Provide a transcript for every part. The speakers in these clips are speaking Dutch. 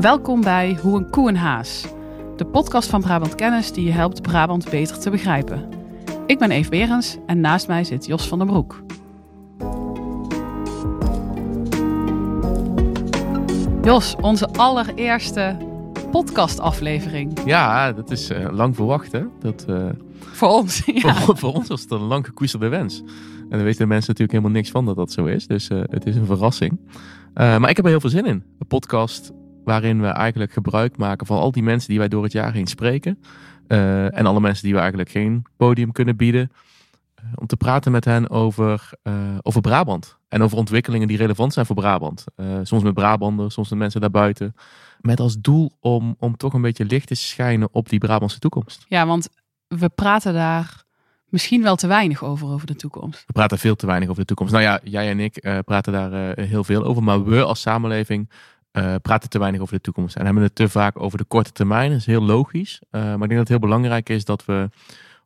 Welkom bij Hoe een koe een haas. De podcast van Brabant Kennis die je helpt Brabant beter te begrijpen. Ik ben Eve Berens en naast mij zit Jos van der Broek. Jos, onze allereerste podcastaflevering. Ja, dat is uh, lang verwacht hè. Dat, uh, voor ons, ja. voor, voor, ons was het een lang gekoesterde wens. En dan weten de mensen natuurlijk helemaal niks van dat dat zo is. Dus uh, het is een verrassing. Maar ik heb er heel veel zin in. Een podcast waarin we eigenlijk gebruik maken van al die mensen die wij door het jaar heen spreken. Uh, en alle mensen die we eigenlijk geen podium kunnen bieden. Uh, om te praten met hen over, over Brabant. En over ontwikkelingen die relevant zijn voor Brabant. soms met Brabanders, soms met mensen daarbuiten. Met als doel om, om toch een beetje licht te schijnen op die Brabantse toekomst. Ja, want we praten daar misschien wel te weinig over, over de toekomst. We praten veel te weinig over de toekomst. Nou ja, jij en ik praten daar heel veel over. Maar we als samenleving uh, praten te weinig over de toekomst en hebben het te vaak over de korte termijn. Dat is heel logisch. Maar ik denk dat het heel belangrijk is dat we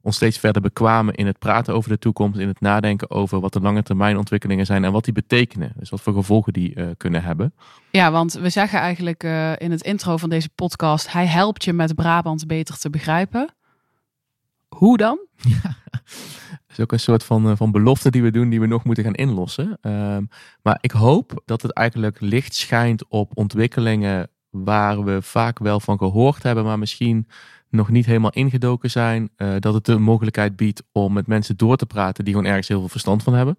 ons steeds verder bekwamen in het praten over de toekomst, in het nadenken over wat de lange termijn ontwikkelingen zijn en wat die betekenen. Dus wat voor gevolgen die uh, kunnen hebben. Ja, want we zeggen eigenlijk in het intro van deze podcast, hij helpt je met Brabant beter te begrijpen. Hoe dan? Ja, dat is ook een soort van, van belofte die we doen, die we nog moeten gaan inlossen. Um, maar ik hoop dat het eigenlijk licht schijnt op ontwikkelingen waar we vaak wel van gehoord hebben, maar misschien nog niet helemaal ingedoken zijn. Uh, dat het de mogelijkheid biedt om met mensen door te praten die gewoon ergens heel veel verstand van hebben.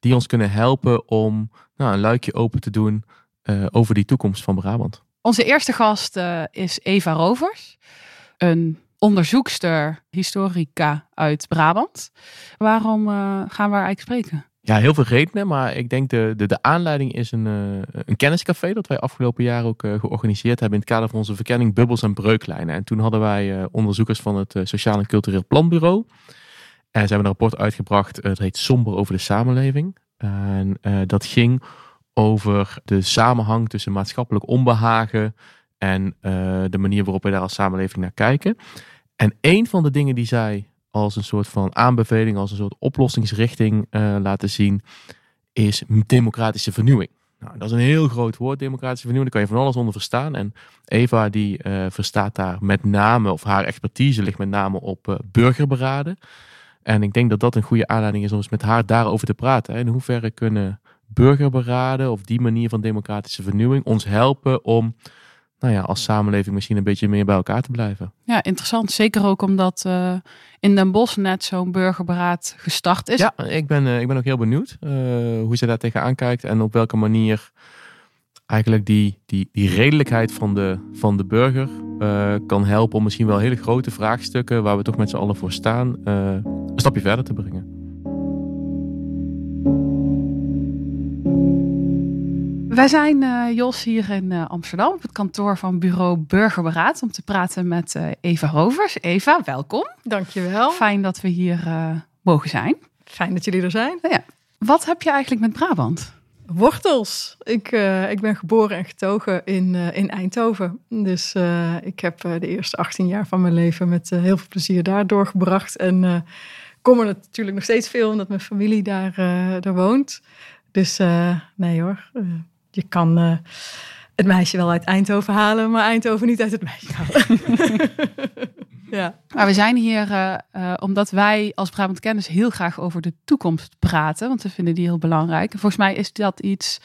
Die ons kunnen helpen om nou, een luikje open te doen uh, over die toekomst van Brabant. Onze eerste gast is Eva Rovers. Een onderzoekster, historica uit Brabant. Waarom uh, gaan we eigenlijk spreken? Ja, heel veel redenen, maar ik denk de, de, de aanleiding is een, uh, een kenniscafé dat wij afgelopen jaar ook uh, georganiseerd hebben in het kader van onze verkenning Bubbels en Breuklijnen. En toen hadden wij onderzoekers van het Sociaal en Cultureel Planbureau. En ze hebben een rapport uitgebracht, het heet Somber over de samenleving. En dat ging over de samenhang tussen maatschappelijk onbehagen, en uh, de manier waarop we daar als samenleving naar kijken. En een van de dingen die zij als een soort van aanbeveling, als een soort oplossingsrichting uh, laten zien, is democratische vernieuwing. Nou, dat is een heel groot woord, democratische vernieuwing. Daar kan je van alles onder verstaan. En Eva die uh, verstaat daar met name, of haar expertise ligt met name op burgerberaden. En ik denk dat dat een goede aanleiding is om eens met haar daarover te praten. In hoeverre kunnen burgerberaden of die manier van democratische vernieuwing ons helpen om nou ja, als samenleving misschien een beetje meer bij elkaar te blijven. Ja, interessant. Zeker ook omdat uh, in Den Bosch net zo'n burgerberaad gestart is. Ja, ik ben, uh, ik ben ook heel benieuwd uh, hoe ze daar tegenaan kijkt en op welke manier eigenlijk die, die, die redelijkheid van de, van de burger kan helpen om misschien wel hele grote vraagstukken waar we toch met z'n allen voor staan, een stapje verder te brengen. Wij zijn, uh, Jos, hier in uh, Amsterdam op het kantoor van bureau Burgerberaad om te praten met uh, Eva Rovers. Eva, welkom. Dankjewel. Fijn dat we hier mogen zijn. Fijn dat jullie er zijn. Nou ja. Wat heb je eigenlijk met Brabant? Wortels. Ik, ik ben geboren en getogen in, in Eindhoven. Dus ik heb de eerste 18 jaar van mijn leven met heel veel plezier daar doorgebracht. En kom er natuurlijk nog steeds veel omdat mijn familie daar, daar woont. Dus nee hoor, je kan uh, het meisje wel uit Eindhoven halen, maar Eindhoven niet uit het meisje halen. ja. Maar we zijn hier uh, uh, omdat wij als Brabant Kennis heel graag over de toekomst praten, want we vinden die heel belangrijk. En volgens mij is dat iets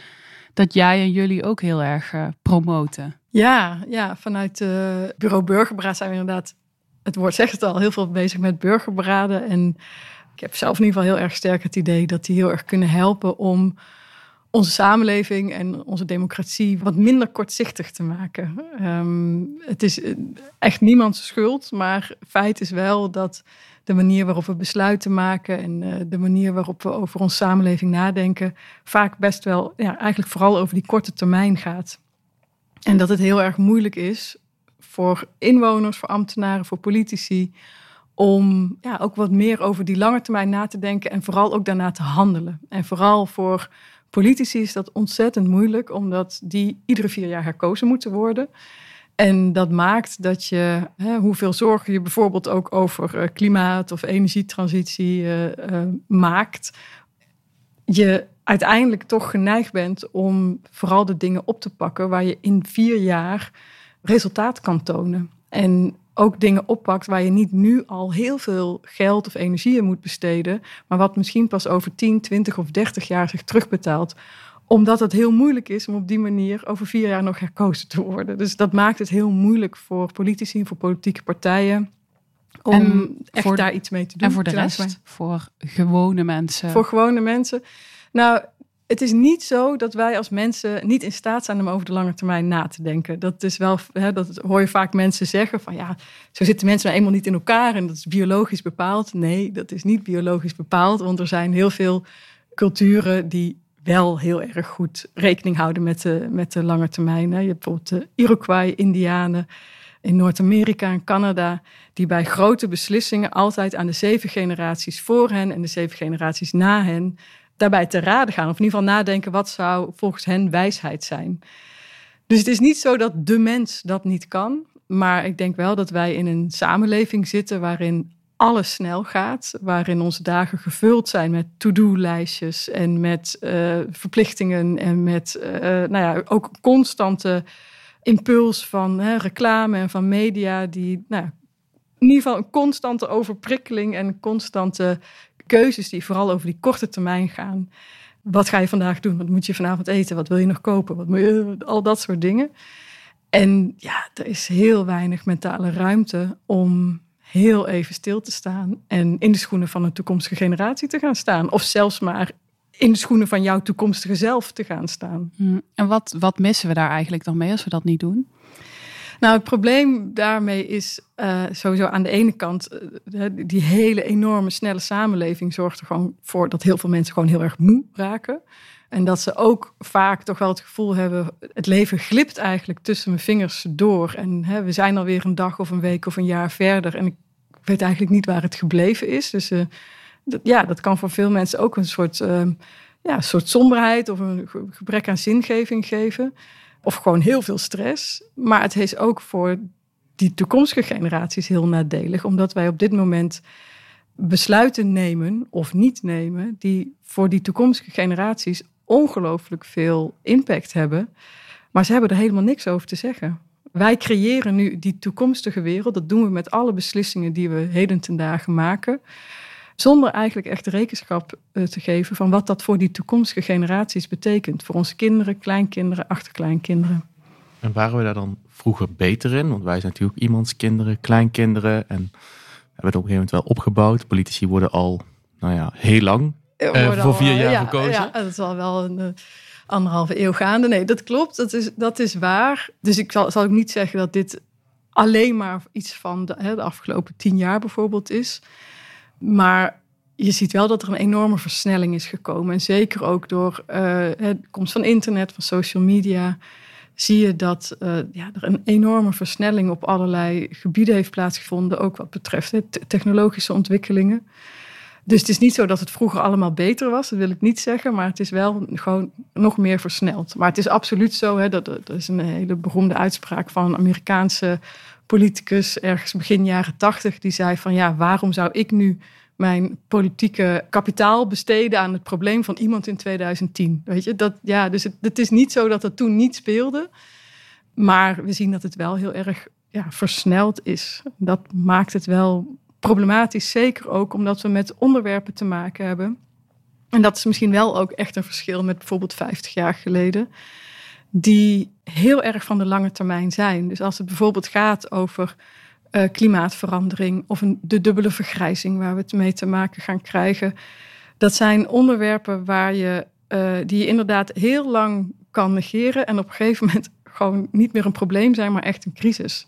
dat jij en jullie ook heel erg promoten. Ja, ja, vanuit bureau Burgerberaad zijn we inderdaad, het woord zegt het al, heel veel bezig met burgerberaden. En ik heb zelf in ieder geval heel erg sterk het idee dat die heel erg kunnen helpen om onze samenleving en onze democratie wat minder kortzichtig te maken. Um, het is eh, echt niemands schuld, maar feit is wel dat de manier waarop we besluiten maken en uh, de manier waarop we over onze samenleving nadenken, vaak best wel, ja, eigenlijk vooral over die korte termijn gaat. En dat het heel erg moeilijk is voor inwoners, voor ambtenaren, voor politici, om ja, ook wat meer over die lange termijn na te denken en vooral ook daarna te handelen. En vooral voor politici is dat ontzettend moeilijk, omdat die iedere vier jaar herkozen moeten worden. En dat maakt dat je, hè, hoeveel zorgen je bijvoorbeeld ook over uh, klimaat of energietransitie uh, uh, maakt, je uiteindelijk toch geneigd bent om vooral de dingen op te pakken waar je in vier jaar resultaat kan tonen. En ook dingen oppakt waar je niet nu al heel veel geld of energie in moet besteden, maar wat misschien pas over 10, 20 of 30 jaar zich terugbetaalt omdat het heel moeilijk is om op die manier over vier jaar nog herkozen te worden. Dus dat maakt het heel moeilijk voor politici en voor politieke partijen. Om en echt voor, daar iets mee te doen. En voor de rest? Voor gewone mensen? Voor gewone mensen. Nou, het is niet zo dat wij als mensen niet in staat zijn om over de lange termijn na te denken. Dat is wel, hè, dat hoor je vaak mensen zeggen van ja, zo zitten mensen nou eenmaal niet in elkaar en dat is biologisch bepaald. Nee, dat is niet biologisch bepaald, want er zijn heel veel culturen die wel heel erg goed rekening houden met de, met de lange termijn. Hè. Je hebt bijvoorbeeld de Iroquois-Indianen in Noord-Amerika en Canada, die bij grote beslissingen altijd aan de zeven generaties voor hen en de zeven generaties na hen daarbij te raden gaan. Of in ieder geval nadenken wat zou volgens hen wijsheid zijn. Dus het is niet zo dat de mens dat niet kan. Maar ik denk wel dat wij in een samenleving zitten waarin alles snel gaat. Waarin onze dagen gevuld zijn met to-do-lijstjes en met uh, verplichtingen en met uh, nou ja, ook constante impuls van hè, reclame en van media die nou, in ieder geval een constante overprikkeling en constante keuzes die vooral over die korte termijn gaan. Wat ga je vandaag doen? Wat moet je vanavond eten? Wat wil je nog kopen? Wat moet je, al dat soort dingen. En ja, er is heel weinig mentale ruimte om heel even stil te staan en in de schoenen van een toekomstige generatie te gaan staan. Of zelfs maar in de schoenen van jouw toekomstige zelf te gaan staan. Hm. En wat, wat missen we daar eigenlijk dan mee als we dat niet doen? Nou, het probleem daarmee is uh, sowieso aan de ene kant, uh, die hele enorme snelle samenleving zorgt er gewoon voor dat heel veel mensen gewoon heel erg moe raken. En dat ze ook vaak toch wel het gevoel hebben, het leven glipt eigenlijk tussen mijn vingers door. En hè, we zijn alweer een dag of een week of een jaar verder. En ik weet eigenlijk niet waar het gebleven is. Dus uh, dat, ja, dat kan voor veel mensen ook een soort, ja, soort somberheid of een gebrek aan zingeving geven. Of gewoon heel veel stress. Maar het is ook voor die toekomstige generaties heel nadelig. Omdat wij op dit moment besluiten nemen of niet nemen. Die voor die toekomstige generaties ongelooflijk veel impact hebben. Maar ze hebben er helemaal niks over te zeggen. Wij creëren nu die toekomstige wereld. Dat doen we met alle beslissingen die we heden ten dagen maken. Zonder eigenlijk echt rekenschap eh, te geven van wat dat voor die toekomstige generaties betekent. Voor onze kinderen, kleinkinderen, achterkleinkinderen. En waren we daar dan vroeger beter in? Want wij zijn natuurlijk iemands kinderen, kleinkinderen. En hebben het op een gegeven moment wel opgebouwd. Politici worden al, nou ja, heel lang uh, voor vier jaar ja, gekozen. Ja, dat is al wel een uh, anderhalve eeuw gaande. Nee, dat klopt. Dat is, dat is waar. Dus ik zal, zal ook niet zeggen dat dit alleen maar iets van de, hè, de afgelopen tien jaar bijvoorbeeld is. Maar je ziet wel dat er een enorme versnelling is gekomen. En zeker ook door uh, de komst van internet, van social media, zie je dat uh, ja, er een enorme versnelling op allerlei gebieden heeft plaatsgevonden, ook wat betreft technologische ontwikkelingen. Dus het is niet zo dat het vroeger allemaal beter was, dat wil ik niet zeggen, maar het is wel gewoon nog meer versneld. Maar het is absoluut zo, hè, dat, dat is een hele beroemde uitspraak van een Amerikaanse politicus ergens begin jaren tachtig, die zei van ja, waarom zou ik nu mijn politieke kapitaal besteden aan het probleem van iemand in 2010? Weet je, dat, ja, dus het, het is niet zo dat het toen niet speelde, maar we zien dat het wel heel erg ja, versneld is. Dat maakt het wel problematisch, zeker ook omdat we met onderwerpen te maken hebben. En dat is misschien wel ook echt een verschil met bijvoorbeeld 50 jaar geleden die heel erg van de lange termijn zijn. Dus als het bijvoorbeeld gaat over uh, klimaatverandering of de dubbele vergrijzing waar we het mee te maken gaan krijgen. Dat zijn onderwerpen waar je, uh, die je inderdaad heel lang kan negeren en op een gegeven moment gewoon niet meer een probleem zijn, maar echt een crisis.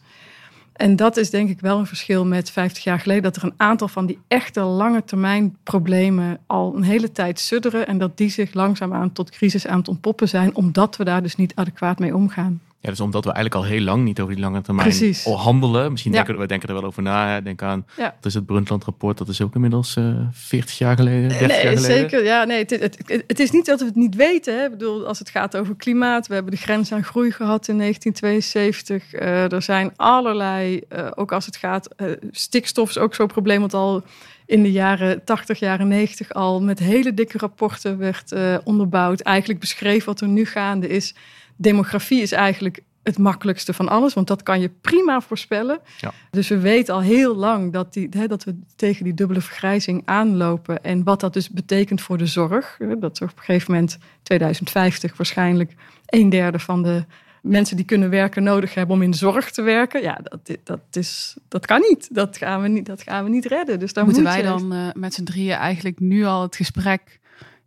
En dat is denk ik wel een verschil met 50 jaar geleden. Dat er een aantal van die echte lange termijn problemen al een hele tijd sudderen. En dat die zich langzaamaan tot crisis aan het ontpoppen zijn. Omdat we daar dus niet adequaat mee omgaan. Ja, dus omdat we eigenlijk al heel lang niet over die lange termijn Precies. handelen. Misschien denken we denken er wel over na. Denk aan, ja. dat is het Brundtland-rapport. Dat is ook inmiddels uh, eh, 40 jaar geleden, 30 nee, jaar geleden. Zeker, ja. Nee, het, het, het, is niet dat we het niet weten. Hè. Ik bedoel, als het gaat over klimaat. We hebben de grens aan groei gehad in 1972. Uh, eh, er zijn allerlei, uh, ook als het gaat... stikstof is ook zo'n probleem wat al in de jaren 80, jaren 90 al met hele dikke rapporten werd onderbouwd. Eigenlijk beschreef wat er nu gaande is. Demografie is eigenlijk het makkelijkste van alles, want dat kan je prima voorspellen. Ja. Dus we weten al heel lang dat, die, hè, dat we tegen die dubbele vergrijzing aanlopen en wat dat dus betekent voor de zorg. Dat op een gegeven moment 2050 waarschijnlijk een derde van de mensen die kunnen werken nodig hebben om in de zorg te werken. Ja, dat, dat, is, dat kan niet. Dat gaan we niet, dat gaan we niet redden. Dus daar moeten wij dan uh, met z'n drieën eigenlijk nu al het gesprek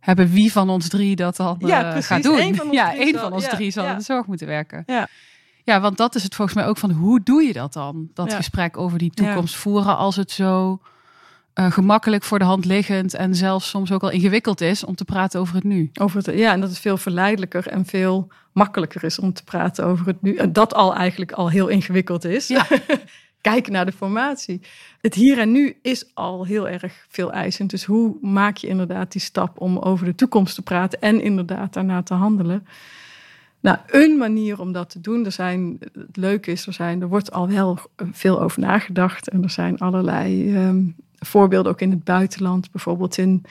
hebben wie van ons drie dat dan ja, uh, gaat doen. Van ja, één van ons drie zal ja. in de zorg moeten werken. Ja. ja, want dat is het volgens mij ook van hoe doe je dat dan? Dat gesprek over die toekomst voeren als het zo uh, gemakkelijk voor de hand liggend en zelfs soms ook al ingewikkeld is om te praten over het nu. Over het, ja, en dat het veel verleidelijker en veel makkelijker is om te praten over het nu. En dat al eigenlijk al heel ingewikkeld is. Ja. Kijken naar de formatie. Het hier en nu is al heel erg veel eisend. Dus hoe maak je inderdaad die stap om over de toekomst te praten en inderdaad daarna te handelen? Nou, een manier om dat te doen, er zijn, het leuke is, er, zijn, er wordt al wel veel over nagedacht en er zijn allerlei um, voorbeelden ook in het buitenland. Bijvoorbeeld in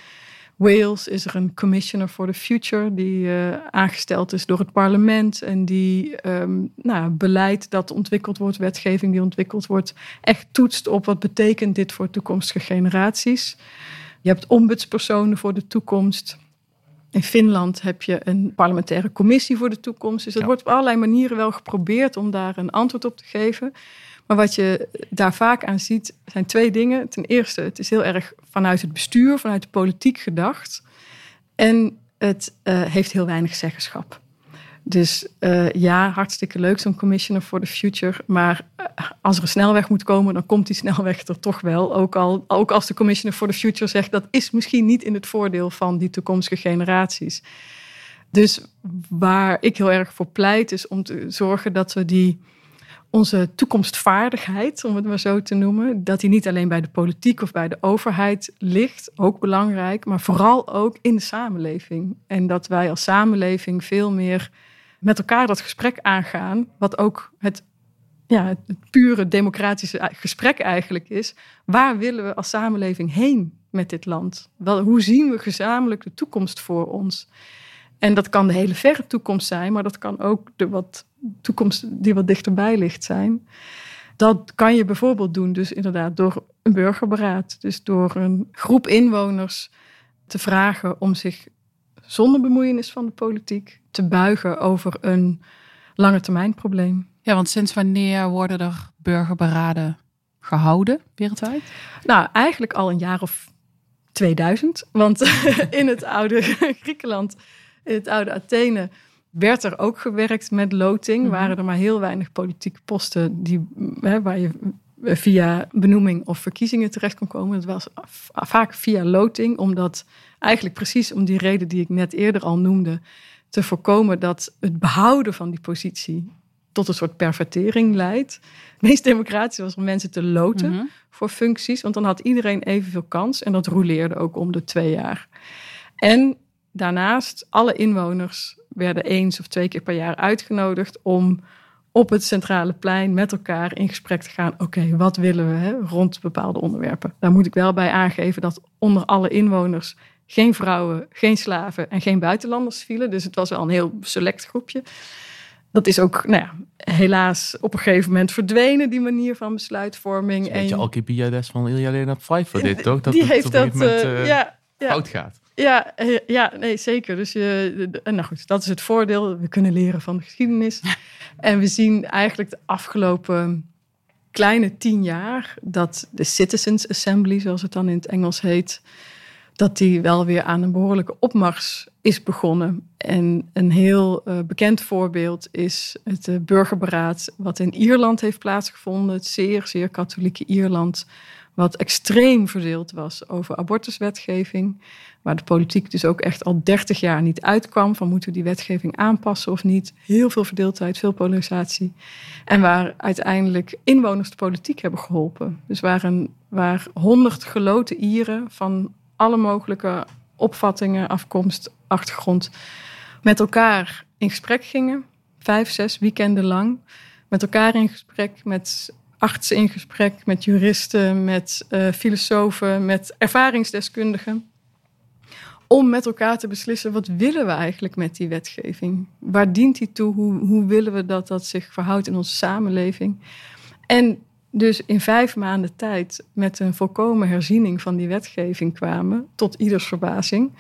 Wales is er een Commissioner for the Future die uh, aangesteld is door het parlement en die um, nou, beleid dat ontwikkeld wordt, wetgeving die ontwikkeld wordt, echt toetst op wat betekent dit voor toekomstige generaties. Je hebt ombudspersonen voor de toekomst. In Finland heb je een parlementaire commissie voor de toekomst. Dus er wordt op allerlei manieren wel geprobeerd om daar een antwoord op te geven. Maar wat je daar vaak aan ziet, zijn twee dingen. Ten eerste, het is heel erg vanuit het bestuur, vanuit de politiek gedacht. En het uh, heeft heel weinig zeggenschap. Dus uh, ja, hartstikke leuk zo'n Commissioner for the Future. Maar uh, als er een snelweg moet komen, dan komt die snelweg er toch wel. Ook, al, ook als de Commissioner for the Future zegt dat is misschien niet in het voordeel van die toekomstige generaties. Dus waar ik heel erg voor pleit, is om te zorgen dat we die onze toekomstvaardigheid, om het maar zo te noemen, dat die niet alleen bij de politiek of bij de overheid ligt, ook belangrijk, maar vooral ook in de samenleving. En dat wij als samenleving veel meer met elkaar dat gesprek aangaan, wat ook het, ja, het pure democratische gesprek eigenlijk is. Waar willen we als samenleving heen met dit land? Wel, hoe zien we gezamenlijk de toekomst voor ons? En dat kan de hele verre toekomst zijn, maar dat kan ook de wat toekomst die wat dichterbij ligt zijn. Dat kan je bijvoorbeeld doen, dus inderdaad door een burgerberaad. Dus door een groep inwoners te vragen om zich zonder bemoeienis van de politiek te buigen over een lange termijn probleem. Ja, want sinds wanneer worden er burgerberaden gehouden wereldwijd? Nou, eigenlijk al een jaar of 2000. Want in het oude Griekenland, in het oude Athene, werd er ook gewerkt met loting. Mm Waren er maar heel weinig politieke posten die, hè, waar je via benoeming of verkiezingen terecht kon komen. Het was vaak via loting, omdat eigenlijk precies om die reden die ik net eerder al noemde, te voorkomen dat het behouden van die positie tot een soort pervertering leidt. Het meest democratisch was om mensen te loten mhm. voor functies, want dan had iedereen evenveel kans en dat roleerde ook om de twee jaar. En daarnaast, alle inwoners werden eens of twee keer per jaar uitgenodigd om op het centrale plein met elkaar in gesprek te gaan. Oké, wat willen we hè, rond bepaalde onderwerpen? Daar moet ik wel bij aangeven dat onder alle inwoners geen vrouwen, geen slaven en geen buitenlanders vielen. Dus het was wel een heel select groepje. Dat is ook, nou ja, helaas op een gegeven moment verdwenen, die manier van besluitvorming. Een beetje Alcibiades van Ilja Lena Pfeiffer dit, toch? Dat die het heeft dat, moment, uh, ja, ja. fout gaat. Ja, ja, nee, zeker. Dus je, nou goed, dat is het voordeel. We kunnen leren van de geschiedenis. en we zien eigenlijk de afgelopen kleine tien jaar dat de Citizens Assembly, zoals het dan in het Engels heet, dat die wel weer aan een behoorlijke opmars is begonnen. En een heel uh, bekend voorbeeld is het uh, burgerberaad wat in Ierland heeft plaatsgevonden. Het zeer, zeer katholieke Ierland, wat extreem verdeeld was over abortuswetgeving. Waar de politiek dus ook echt al 30 jaar niet uitkwam van moeten we die wetgeving aanpassen of niet. Heel veel verdeeldheid, veel polarisatie. En waar uiteindelijk inwoners de politiek hebben geholpen. Dus waar, een, waar honderd geloten Ieren van alle mogelijke opvattingen, afkomst, achtergrond met elkaar in gesprek gingen. Vijf, zes weekenden lang. Met elkaar in gesprek met artsen in gesprek, met juristen, met uh, filosofen, met ervaringsdeskundigen. Om met elkaar te beslissen, wat willen we eigenlijk met die wetgeving? Waar dient die toe? Hoe, hoe willen we dat dat zich verhoudt in onze samenleving? En dus in vijf maanden tijd met een volkomen herziening van die wetgeving kwamen, tot ieders verbazing.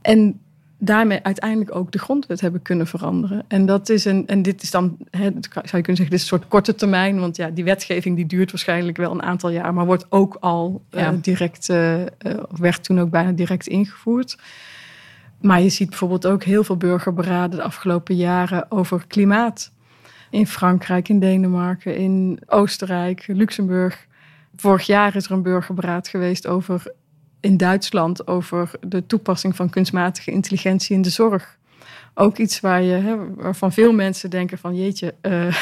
En daarmee uiteindelijk ook de grondwet hebben kunnen veranderen. En dat is een, en dit is dan, hè, zou je kunnen zeggen, dit is een soort korte termijn, want ja, die wetgeving die duurt waarschijnlijk wel een aantal jaar, maar wordt ook al uh, direct, uh, werd toen ook bijna direct ingevoerd. Maar je ziet bijvoorbeeld ook heel veel burgerberaden de afgelopen jaren over klimaat. In Frankrijk, in Denemarken, in Oostenrijk, Luxemburg. Vorig jaar is er een burgerberaad geweest over in Duitsland over de toepassing van kunstmatige intelligentie in de zorg. Ook iets waar je, hè, waarvan veel mensen denken van jeetje, uh,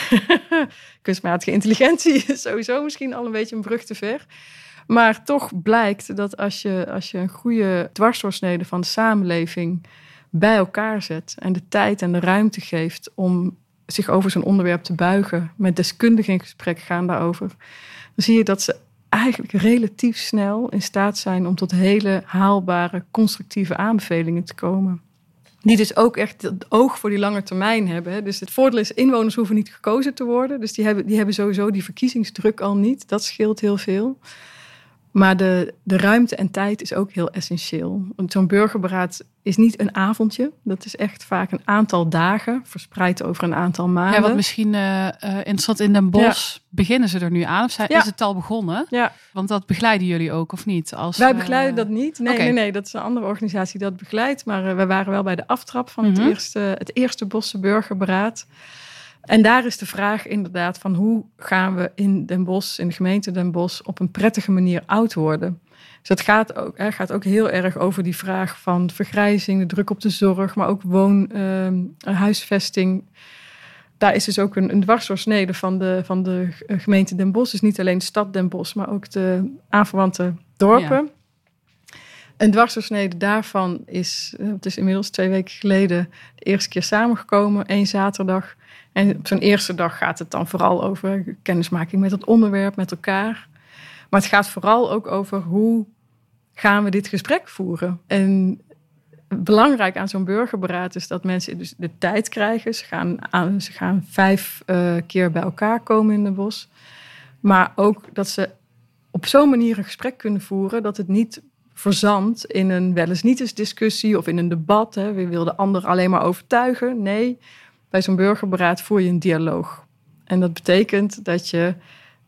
kunstmatige intelligentie is sowieso misschien al een beetje een brug te ver. Maar toch blijkt dat als je, als je een goede dwarsdoorsnede van de samenleving bij elkaar zet en de tijd en de ruimte geeft om zich over zo'n onderwerp te buigen, met deskundigen in gesprek gaan daarover, dan zie je dat ze eigenlijk relatief snel in staat zijn om tot hele haalbare, constructieve aanbevelingen te komen. Die dus ook echt het oog voor die lange termijn hebben. Dus het voordeel is, inwoners hoeven niet gekozen te worden. Dus die hebben, die hebben sowieso die verkiezingsdruk al niet. Dat scheelt heel veel. Maar de, de ruimte en tijd is ook heel essentieel. Want zo'n burgerberaad is niet een avondje. Dat is echt vaak een aantal dagen, verspreid over een aantal maanden. Ja, wat misschien uh, interessant in Den Bosch, beginnen ze er nu aan? Of is het al begonnen? Ja. Want dat begeleiden jullie ook, of niet? Als, Wij begeleiden dat niet. Nee, nee, nee, dat is een andere organisatie die dat begeleidt. Maar uh, we waren wel bij de aftrap van het, mhm. eerste, het eerste Bosse burgerberaad. En daar is de vraag inderdaad van hoe gaan we in Den Bosch, in de gemeente Den Bosch, op een prettige manier oud worden. Dus het gaat ook, hè, gaat ook heel erg over die vraag van vergrijzing, de druk op de zorg, maar ook woon, uh, huisvesting. Daar is dus ook een, een dwarsdoorsnede van de, van de gemeente Den Bosch. Dus niet alleen de stad Den Bosch, maar ook de aanverwante dorpen. Ja. Een dwarsdoorsnede daarvan is, eh, het is inmiddels twee weken geleden, de eerste keer samengekomen. één zaterdag en op zo'n eerste dag gaat het dan vooral over kennismaking met het onderwerp, met elkaar. Maar het gaat vooral ook over hoe gaan we dit gesprek voeren. En belangrijk aan zo'n burgerberaad is dat mensen dus de tijd krijgen. Ze gaan, aan, ze gaan vijf uh, keer bij elkaar komen in de bos. Maar ook dat ze op zo'n manier een gesprek kunnen voeren dat het niet verzandt in een wel eens niet eens discussie of in een debat. Hè. We willen de ander alleen maar overtuigen. Nee, bij zo'n burgerberaad voer je een dialoog. En dat betekent dat je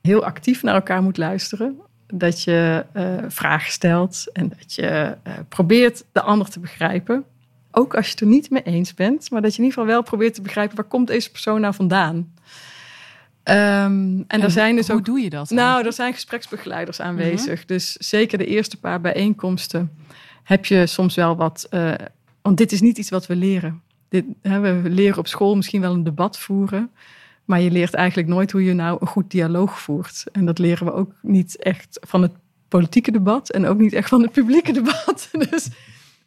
heel actief naar elkaar moet luisteren. Dat je uh, vragen stelt en dat je uh, probeert de ander te begrijpen. Ook als je het er niet mee eens bent, maar dat je in ieder geval wel probeert te begrijpen waar komt deze persoon nou vandaan. Um, en, en er zijn dus hoe ook, doe je dat? Nou, er zijn gespreksbegeleiders aanwezig. Mhm. Dus zeker de eerste paar bijeenkomsten heb je soms wel wat. Uh, want dit is niet iets wat we leren hè, we leren op school misschien wel een debat voeren. Maar je leert eigenlijk nooit hoe je nou een goed dialoog voert. En dat leren we ook niet echt van het politieke debat en ook niet echt van het publieke debat. Dus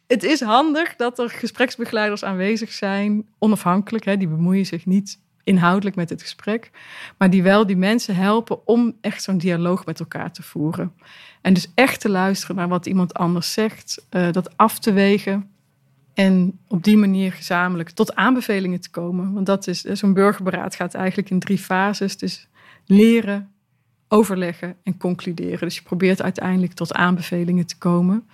het is handig dat er gespreksbegeleiders aanwezig zijn, onafhankelijk. Hè, die bemoeien zich niet inhoudelijk met het gesprek, maar die wel die mensen helpen om echt zo'n dialoog met elkaar te voeren. En dus echt te luisteren naar wat iemand anders zegt, uh, dat af te wegen en op die manier gezamenlijk tot aanbevelingen te komen. Want dat is, zo'n burgerberaad gaat eigenlijk in drie fases. Dus leren, overleggen en concluderen. Dus je probeert uiteindelijk tot aanbevelingen te komen.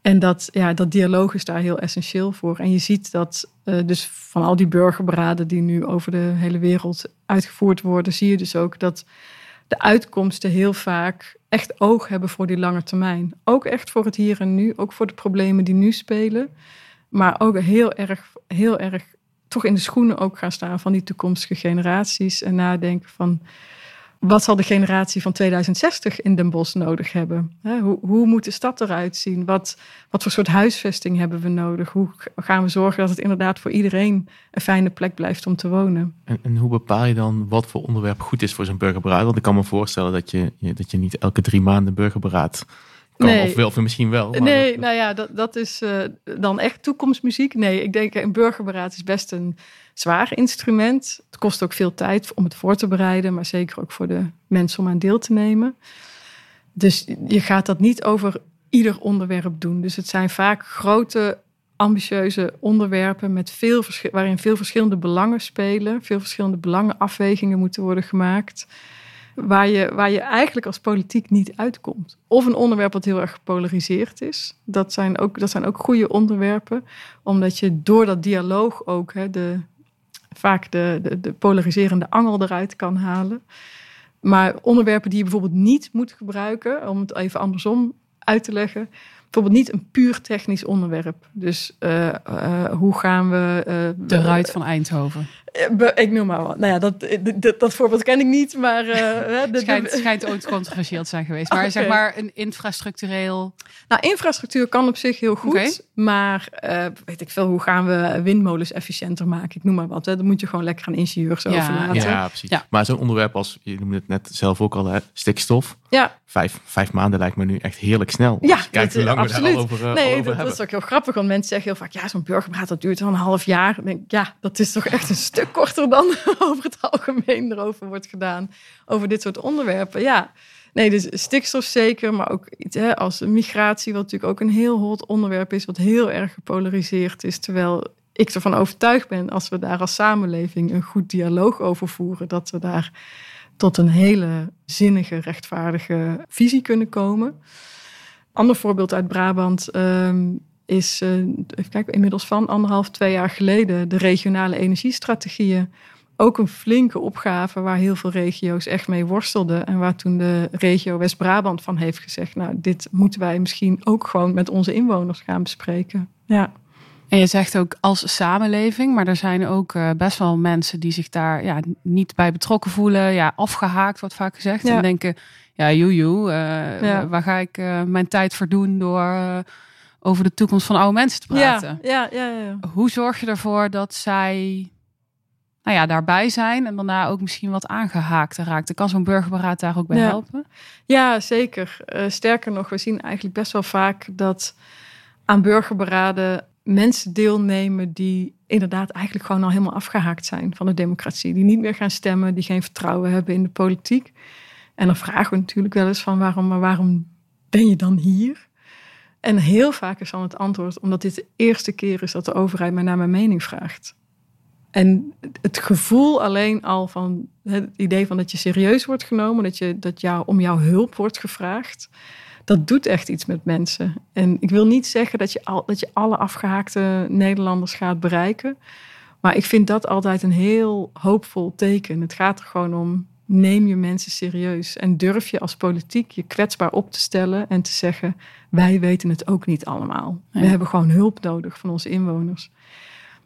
En dat, ja, dat dialoog is daar heel essentieel voor. En je ziet dat uh, dus van al die burgerberaden die nu over de hele wereld uitgevoerd worden, zie je dus ook dat de uitkomsten heel vaak echt oog hebben voor die lange termijn. Ook echt voor het hier en nu, ook voor de problemen die nu spelen. Maar ook heel erg, heel erg toch in de schoenen ook gaan staan van die toekomstige generaties. En nadenken van wat zal de generatie van 2060 in Den Bosch nodig hebben? Hoe, hoe moet de stad eruit zien? Wat, wat voor soort huisvesting hebben we nodig? Hoe gaan we zorgen dat het inderdaad voor iedereen een fijne plek blijft om te wonen? En, en hoe bepaal je dan wat voor onderwerp goed is voor zo'n burgerberaad? Want ik kan me voorstellen dat je, dat je niet elke drie maanden burgerberaad nee. Of, wel, of misschien wel. Maar nee, dat... nou ja, dat, dat is uh, dan echt toekomstmuziek. Nee, ik denk een burgerberaad is best een zwaar instrument. Het kost ook veel tijd om het voor te bereiden, maar zeker ook voor de mensen om aan deel te nemen. Dus je gaat dat niet over ieder onderwerp doen. Dus het zijn vaak grote, ambitieuze onderwerpen met veel waarin veel verschillende belangen spelen, veel verschillende belangenafwegingen moeten worden gemaakt. Waar je, waar je eigenlijk als politiek niet uitkomt. Of een onderwerp wat heel erg gepolariseerd is. Dat zijn ook, dat zijn ook goede onderwerpen. Omdat je door dat dialoog ook hè, de, vaak de, de, de polariserende angel eruit kan halen. Maar onderwerpen die je bijvoorbeeld niet moet gebruiken, om het even andersom uit te leggen. Bijvoorbeeld niet een puur technisch onderwerp. Dus uh, uh, hoe gaan we. Uh, de ruit van Eindhoven. Ik noem maar wat. Nou ja, dat, dat, dat voorbeeld ken ik niet, maar... het schijnt, schijnt ooit controversieel te zijn geweest. Maar okay. zeg maar een infrastructureel... Nou, infrastructuur kan op zich heel goed. Okay. Maar weet ik veel, hoe gaan we windmolens efficiënter maken? Ik noem maar wat. Hè. Dan moet je gewoon lekker aan ingenieurs ja. overlaten. Ja, precies. Ja. Maar zo'n onderwerp als, je noemde het net zelf ook al, hè, stikstof. Ja. Vijf, vijf maanden lijkt me nu echt heerlijk snel. Ja, als je kijkt hoe lang we daar al over, uh, nee, al over dat, hebben. dat is ook heel grappig. Want mensen zeggen heel vaak, ja, zo'n burgerpraat dat duurt wel een half jaar. Ik denk, ja, dat is toch echt een stuk korter dan over het algemeen erover wordt gedaan. Over dit soort onderwerpen. Ja, nee, dus stikstof zeker. Maar ook iets hè, als migratie, wat natuurlijk ook een heel hot onderwerp is. Wat heel erg gepolariseerd is. Terwijl ik ervan overtuigd ben, als we daar als samenleving een goed dialoog over voeren, dat we daar tot een hele zinnige, rechtvaardige visie kunnen komen. Ander voorbeeld uit Brabant um, is, uh, even kijken, inmiddels van anderhalf, twee jaar geleden, de regionale energiestrategieën. Ook een flinke opgave waar heel veel regio's echt mee worstelden. En waar toen de regio West-Brabant van heeft gezegd: Nou, dit moeten wij misschien ook gewoon met onze inwoners gaan bespreken. Ja. En je zegt ook als samenleving, maar er zijn ook uh, best wel mensen die zich daar ja, niet bij betrokken voelen. Ja, afgehaakt wordt vaak gezegd. Ja. En denken, ja, joejoe, uh, ja. waar ga ik mijn tijd voor doen door over de toekomst van oude mensen te praten? Ja, ja, ja, ja, Hoe zorg je ervoor dat zij nou ja, daarbij zijn en daarna ook misschien wat aangehaakt raakt? Kan zo'n burgerberaad daar ook bij ja. helpen? Ja, zeker. sterker nog, we zien eigenlijk best wel vaak dat aan burgerberaden mensen deelnemen die inderdaad eigenlijk gewoon al helemaal afgehaakt zijn van de democratie. Die niet meer gaan stemmen, die geen vertrouwen hebben in de politiek. En dan vragen we natuurlijk wel eens van waarom, maar waarom ben je dan hier? En heel vaak is dan het antwoord omdat dit de eerste keer is dat de overheid mij naar mijn mening vraagt. En het gevoel alleen al van het idee van dat je serieus wordt genomen, dat, je, dat jou, om jouw hulp wordt gevraagd dat doet echt iets met mensen. En ik wil niet zeggen dat je, al, dat je alle afgehaakte Nederlanders gaat bereiken. Maar ik vind dat altijd een heel hoopvol teken. Het gaat er gewoon om, neem je mensen serieus. En durf je als politiek je kwetsbaar op te stellen en te zeggen, wij weten het ook niet allemaal. Ja. We hebben gewoon hulp nodig van onze inwoners.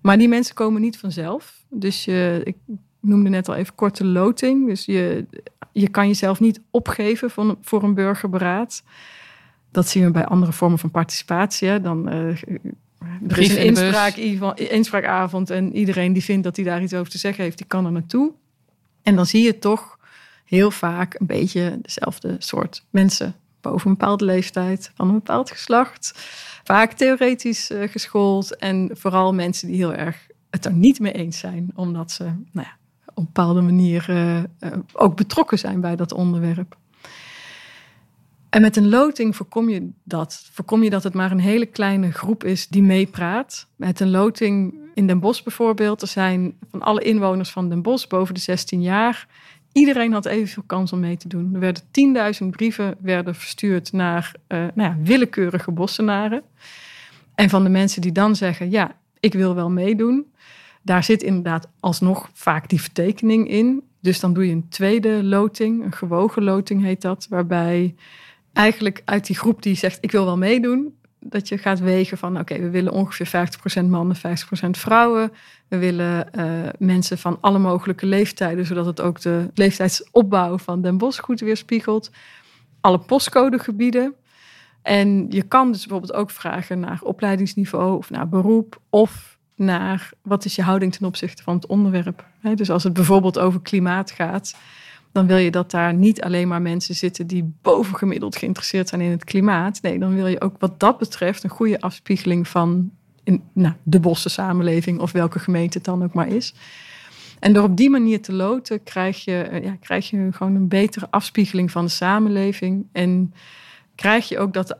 Maar die mensen komen niet vanzelf. Dus je, ik noemde net al even korte loting. Dus je, je kan jezelf niet opgeven voor een, voor een burgerberaad. Dat zien we bij andere vormen van participatie. Hè. Dan, uh, er is een inspraak, inspraakavond en iedereen die vindt dat hij daar iets over te zeggen heeft, die kan er naartoe. En dan zie je toch heel vaak een beetje dezelfde soort mensen. Boven een bepaalde leeftijd, van een bepaald geslacht. Vaak theoretisch uh, geschoold en vooral mensen die heel erg het er niet mee eens zijn. Omdat ze nou ja, op een bepaalde manier uh, uh, ook betrokken zijn bij dat onderwerp. En met een loting voorkom je dat. Voorkom je dat het maar een hele kleine groep is die meepraat. Met een loting in Den Bosch bijvoorbeeld. Er zijn van alle inwoners van Den Bosch boven de 16 jaar. Iedereen had evenveel kans om mee te doen. Er werden 10.000 brieven werden verstuurd naar uh, nou ja, willekeurige bossenaren. En van de mensen die dan zeggen: Ja, ik wil wel meedoen. Daar zit inderdaad alsnog vaak die vertekening in. Dus dan doe je een tweede loting, een gewogen loting heet dat, waarbij eigenlijk uit die groep die zegt ik wil wel meedoen, dat je gaat wegen van oké, we willen ongeveer 50% mannen, 50% vrouwen. We willen uh, mensen van alle mogelijke leeftijden, zodat het ook de leeftijdsopbouw van Den Bosch goed weerspiegelt. Alle postcodegebieden. En je kan dus bijvoorbeeld ook vragen naar opleidingsniveau of naar beroep of naar wat is je houding ten opzichte van het onderwerp. Dus als het bijvoorbeeld over klimaat gaat, dan wil je dat daar niet alleen maar mensen zitten die bovengemiddeld geïnteresseerd zijn in het klimaat. Nee, dan wil je ook wat dat betreft een goede afspiegeling van in nou, de bosse samenleving of welke gemeente het dan ook maar is. En door op die manier te loten krijg je, eh, ja, krijg je gewoon een betere afspiegeling van de samenleving. En krijg je ook dat de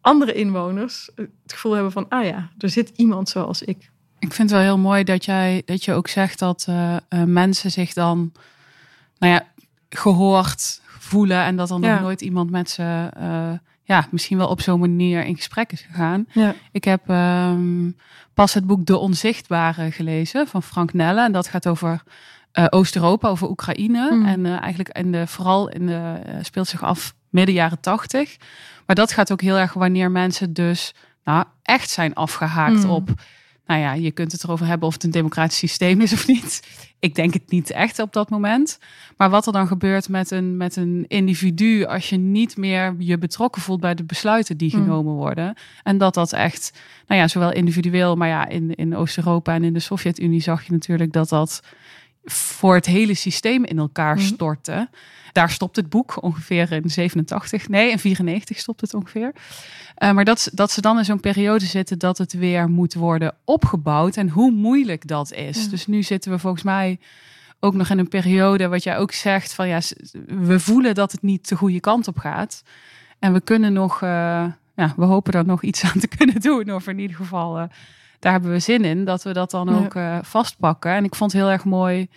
andere inwoners het gevoel hebben van, ah ja, er zit iemand zoals ik. Ik vind het wel heel mooi dat, jij, dat je ook zegt dat uh, uh, mensen zich dan nou ja, gehoord voelen en dat dan nog nooit iemand met ze uh, ja, misschien wel op zo'n manier in gesprek is gegaan. Ja. Ik heb um, pas het boek De Onzichtbare gelezen van Frank Nelle. En dat gaat over uh, Oost-Europa, over Oekraïne. Mm. En uh, eigenlijk in de, vooral in de, speelt zich af midden jaren tachtig. Maar dat gaat ook heel erg wanneer mensen dus nou, echt zijn afgehaakt mm. op nou ja, je kunt het erover hebben of het een democratisch systeem is of niet. Ik denk het niet echt op dat moment. Maar wat er dan gebeurt met een, met een individu als je niet meer je betrokken voelt bij de besluiten die mm. genomen worden. En dat dat echt, nou ja, zowel individueel, maar ja, in, in Oost-Europa en in de Sovjet-Unie zag je natuurlijk dat dat voor het hele systeem in elkaar mm. stortte. Daar stopt het boek ongeveer in 87. Nee, in 94 stopt het ongeveer. Uh, maar dat, dat ze dan in zo'n periode zitten dat het weer moet worden opgebouwd. En hoe moeilijk dat is. Dus nu zitten we volgens mij ook nog in een periode, wat jij ook zegt, van ja, we voelen dat het niet de goede kant op gaat. En we kunnen nog, uh, ja, we hopen er nog iets aan te kunnen doen. Of in ieder geval, uh, daar hebben we zin in, dat we dat dan ook vastpakken. En ik vond het heel erg mooi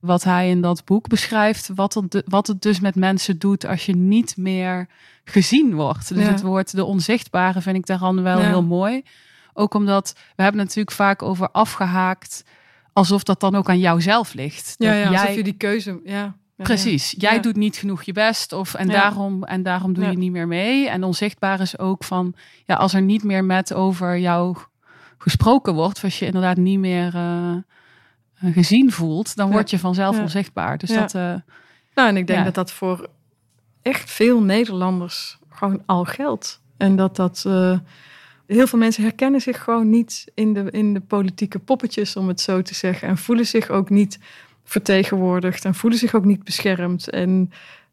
wat hij in dat boek beschrijft, wat het, wat het dus met mensen doet als je niet meer gezien wordt. Dus het woord de onzichtbare vind ik daarvan wel heel mooi. Ook omdat we hebben natuurlijk vaak over afgehaakt, alsof dat dan ook aan jouzelf ligt. Ja, ja jij... je die keuze, ja. Precies, jij doet niet genoeg je best of en daarom en daarom doe je niet meer mee. En onzichtbaar is ook van ja, als er niet meer met over jou gesproken wordt, als je inderdaad niet meer uh, gezien voelt, dan word je vanzelf onzichtbaar. Dus dat. Uh, nou, en ik denk dat dat voor echt veel Nederlanders gewoon al geldt. En dat dat. Uh, heel veel mensen herkennen zich gewoon niet in de, in de politieke poppetjes, om het zo te zeggen. En voelen zich ook niet vertegenwoordigd en voelen zich ook niet beschermd. En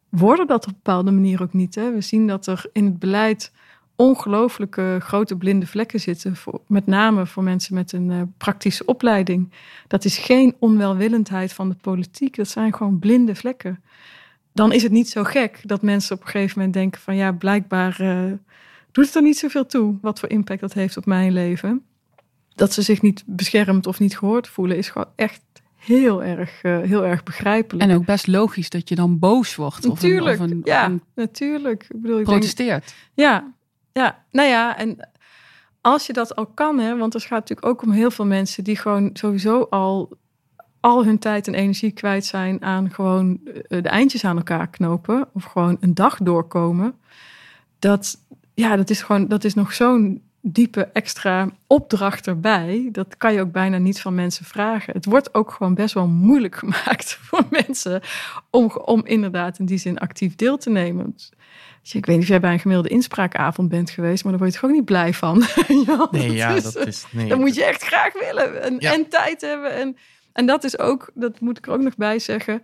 worden dat op een bepaalde manier ook niet. Hè? We zien dat er in het beleid ongelooflijke grote blinde vlekken zitten. Voor, met name voor mensen met een uh, praktische opleiding. Dat is geen onwelwillendheid van de politiek. Dat zijn gewoon blinde vlekken. Dan is het niet zo gek dat mensen op een gegeven moment denken van ja, blijkbaar uh, doet het er niet zoveel toe wat voor impact dat heeft op mijn leven. Dat ze zich niet beschermd of niet gehoord voelen, is gewoon echt heel erg, uh, heel erg begrijpelijk. En ook best logisch dat je dan boos wordt. Natuurlijk, of een, of een, ja, natuurlijk. Ik bedoel, ik protesteert. Denk, ja, ja, nou ja, en als je dat al kan, hè, want er gaat natuurlijk ook om heel veel mensen die gewoon sowieso al al hun tijd en energie kwijt zijn aan gewoon eh, de eindjes aan elkaar knopen of gewoon een dag doorkomen. Dat, ja, dat is gewoon, dat is nog zo'n diepe extra opdracht erbij. Dat kan je ook bijna niet van mensen vragen. Het wordt ook gewoon best wel moeilijk gemaakt voor mensen om, om inderdaad in die zin actief deel te nemen. Ik weet niet of jij bij een gemiddelde inspraakavond bent geweest, maar daar word je toch ook niet blij van. ja, nee, ja, dat is. Nee, dat moet je echt graag willen en, en tijd hebben. En, en dat is ook, dat moet ik er ook nog bij zeggen.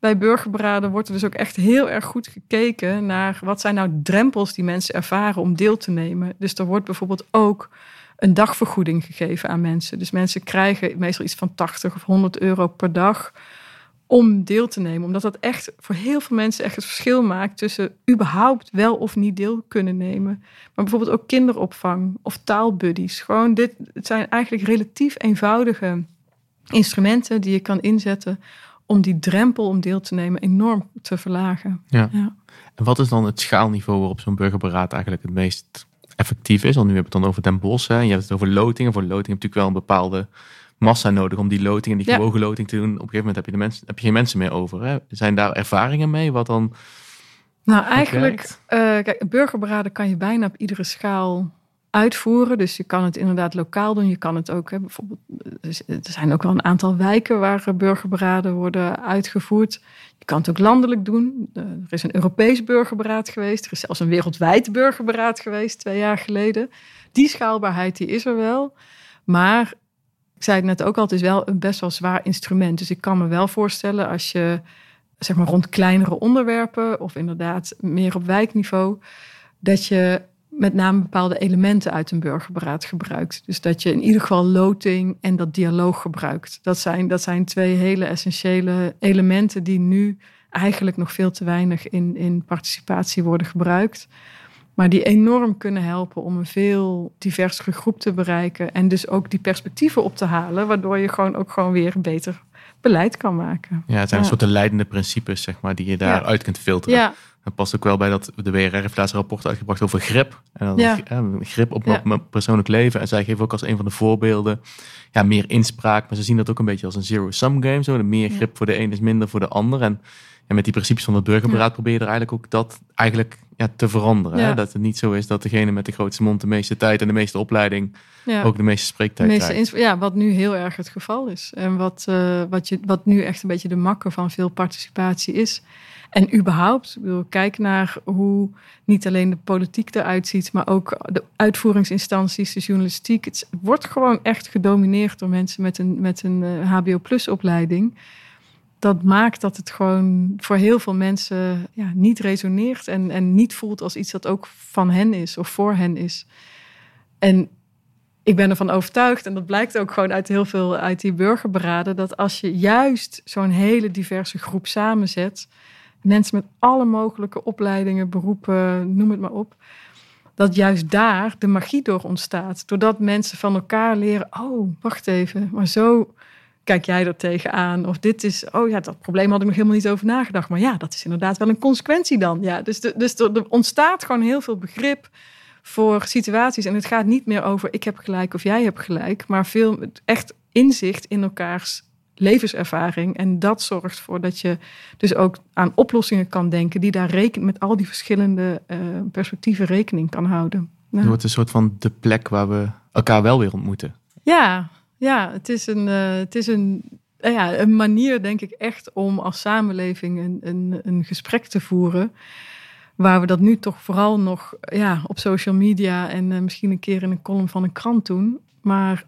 Bij burgerberaden wordt er dus ook echt heel erg goed gekeken naar wat zijn nou drempels die mensen ervaren om deel te nemen. Dus er wordt bijvoorbeeld ook een dagvergoeding gegeven aan mensen. Dus mensen krijgen meestal iets van 80 of 100 euro per dag om deel te nemen. Omdat dat echt voor heel veel mensen echt het verschil maakt tussen überhaupt wel of niet deel kunnen nemen. Maar bijvoorbeeld ook kinderopvang of taalbuddies. Gewoon dit, het zijn eigenlijk relatief eenvoudige instrumenten die je kan inzetten om die drempel om deel te nemen enorm te verlagen. Ja. ja. En wat is dan het schaalniveau waarop zo'n burgerberaad eigenlijk het meest effectief is? Want nu hebben we het dan over Den Bosch. Hè? Je hebt het over lotingen. Voor loting heb je natuurlijk wel een bepaalde massa nodig om die loting en die gewogen loting te doen. Op een gegeven moment heb je, de mensen, heb je geen mensen meer over. Hè? Zijn daar ervaringen mee? Wat dan? Nou, eigenlijk, uh, kijk, burgerberaden kan je bijna op iedere schaal uitvoeren. Dus je kan het inderdaad lokaal doen. Je kan het ook, hè, bijvoorbeeld, er zijn ook wel een aantal wijken waar burgerberaden worden uitgevoerd. Je kan het ook landelijk doen. Er is een Europees burgerberaad geweest. Er is zelfs een wereldwijd burgerberaad geweest twee jaar geleden. Die schaalbaarheid die is er wel. Maar ik zei het net ook al, het is wel een best wel zwaar instrument. Dus ik kan me wel voorstellen als je zeg maar rond kleinere onderwerpen of inderdaad meer op wijkniveau, dat je met name bepaalde elementen uit een burgerberaad gebruikt. Dus dat je in ieder geval loting en dat dialoog gebruikt. Dat zijn, dat zijn twee hele essentiële elementen die nu eigenlijk nog veel te weinig in, in participatie worden gebruikt. Maar die enorm kunnen helpen om een veel diversere groep te bereiken. En dus ook die perspectieven op te halen. Waardoor je gewoon ook gewoon weer een beter beleid kan maken. Ja, het zijn een soort de leidende principes, zeg maar, die je daaruit kunt filteren. Ja. Dat past ook wel bij dat de WRR heeft laatst een rapport uitgebracht over grip. En dan ja. grip op mijn persoonlijk leven. En zij geven ook als een van de voorbeelden ja, meer inspraak. Maar ze zien dat ook een beetje als een zero-sum game. Zo. De meer grip voor de een is minder voor de ander. En en met die principes van het burgerberaad probeer je er eigenlijk ook dat eigenlijk ja, te veranderen. Hè? Dat het niet zo is dat degene met de grootste mond de meeste tijd en de meeste opleiding ook de meeste spreektijd de meeste Ja, wat nu heel erg het geval is. En wat, uh, wat, je, wat nu echt een beetje de makker van veel participatie is. En überhaupt, ik bedoel, kijk naar hoe niet alleen de politiek eruit ziet, maar ook de uitvoeringsinstanties, de journalistiek. Het wordt gewoon echt gedomineerd door mensen met een, met een HBO-plus opleiding dat maakt dat het gewoon voor heel veel mensen ja, niet resoneert en, en niet voelt als iets dat ook van hen is of voor hen is. En ik ben ervan overtuigd, en dat blijkt ook gewoon uit heel veel uit die burgerberaden, dat als je juist zo'n hele diverse groep samenzet, mensen met alle mogelijke opleidingen, beroepen, noem het maar op, dat juist daar de magie door ontstaat. Doordat mensen van elkaar leren, oh, wacht even, maar zo kijk jij er tegenaan? Of dit is, oh ja, dat probleem had ik nog helemaal niet over nagedacht. Maar ja, dat is inderdaad wel een consequentie dan. Ja, dus, de, dus er, ontstaat gewoon heel veel begrip voor situaties. En het gaat niet meer over ik heb gelijk of jij hebt gelijk, maar veel echt inzicht in elkaars levenservaring. En dat zorgt ervoor dat je dus ook aan oplossingen kan denken die daar reken, met al die verschillende uh, perspectieven rekening kan houden. Het wordt een soort van de plek waar we elkaar wel weer ontmoeten. Ja, ja, het is een, uh, het is een, uh, ja, een manier, denk ik, echt om als samenleving een, een, een gesprek te voeren. Waar we dat nu toch vooral nog ja, op social media en uh, misschien een keer in een column van een krant doen. Maar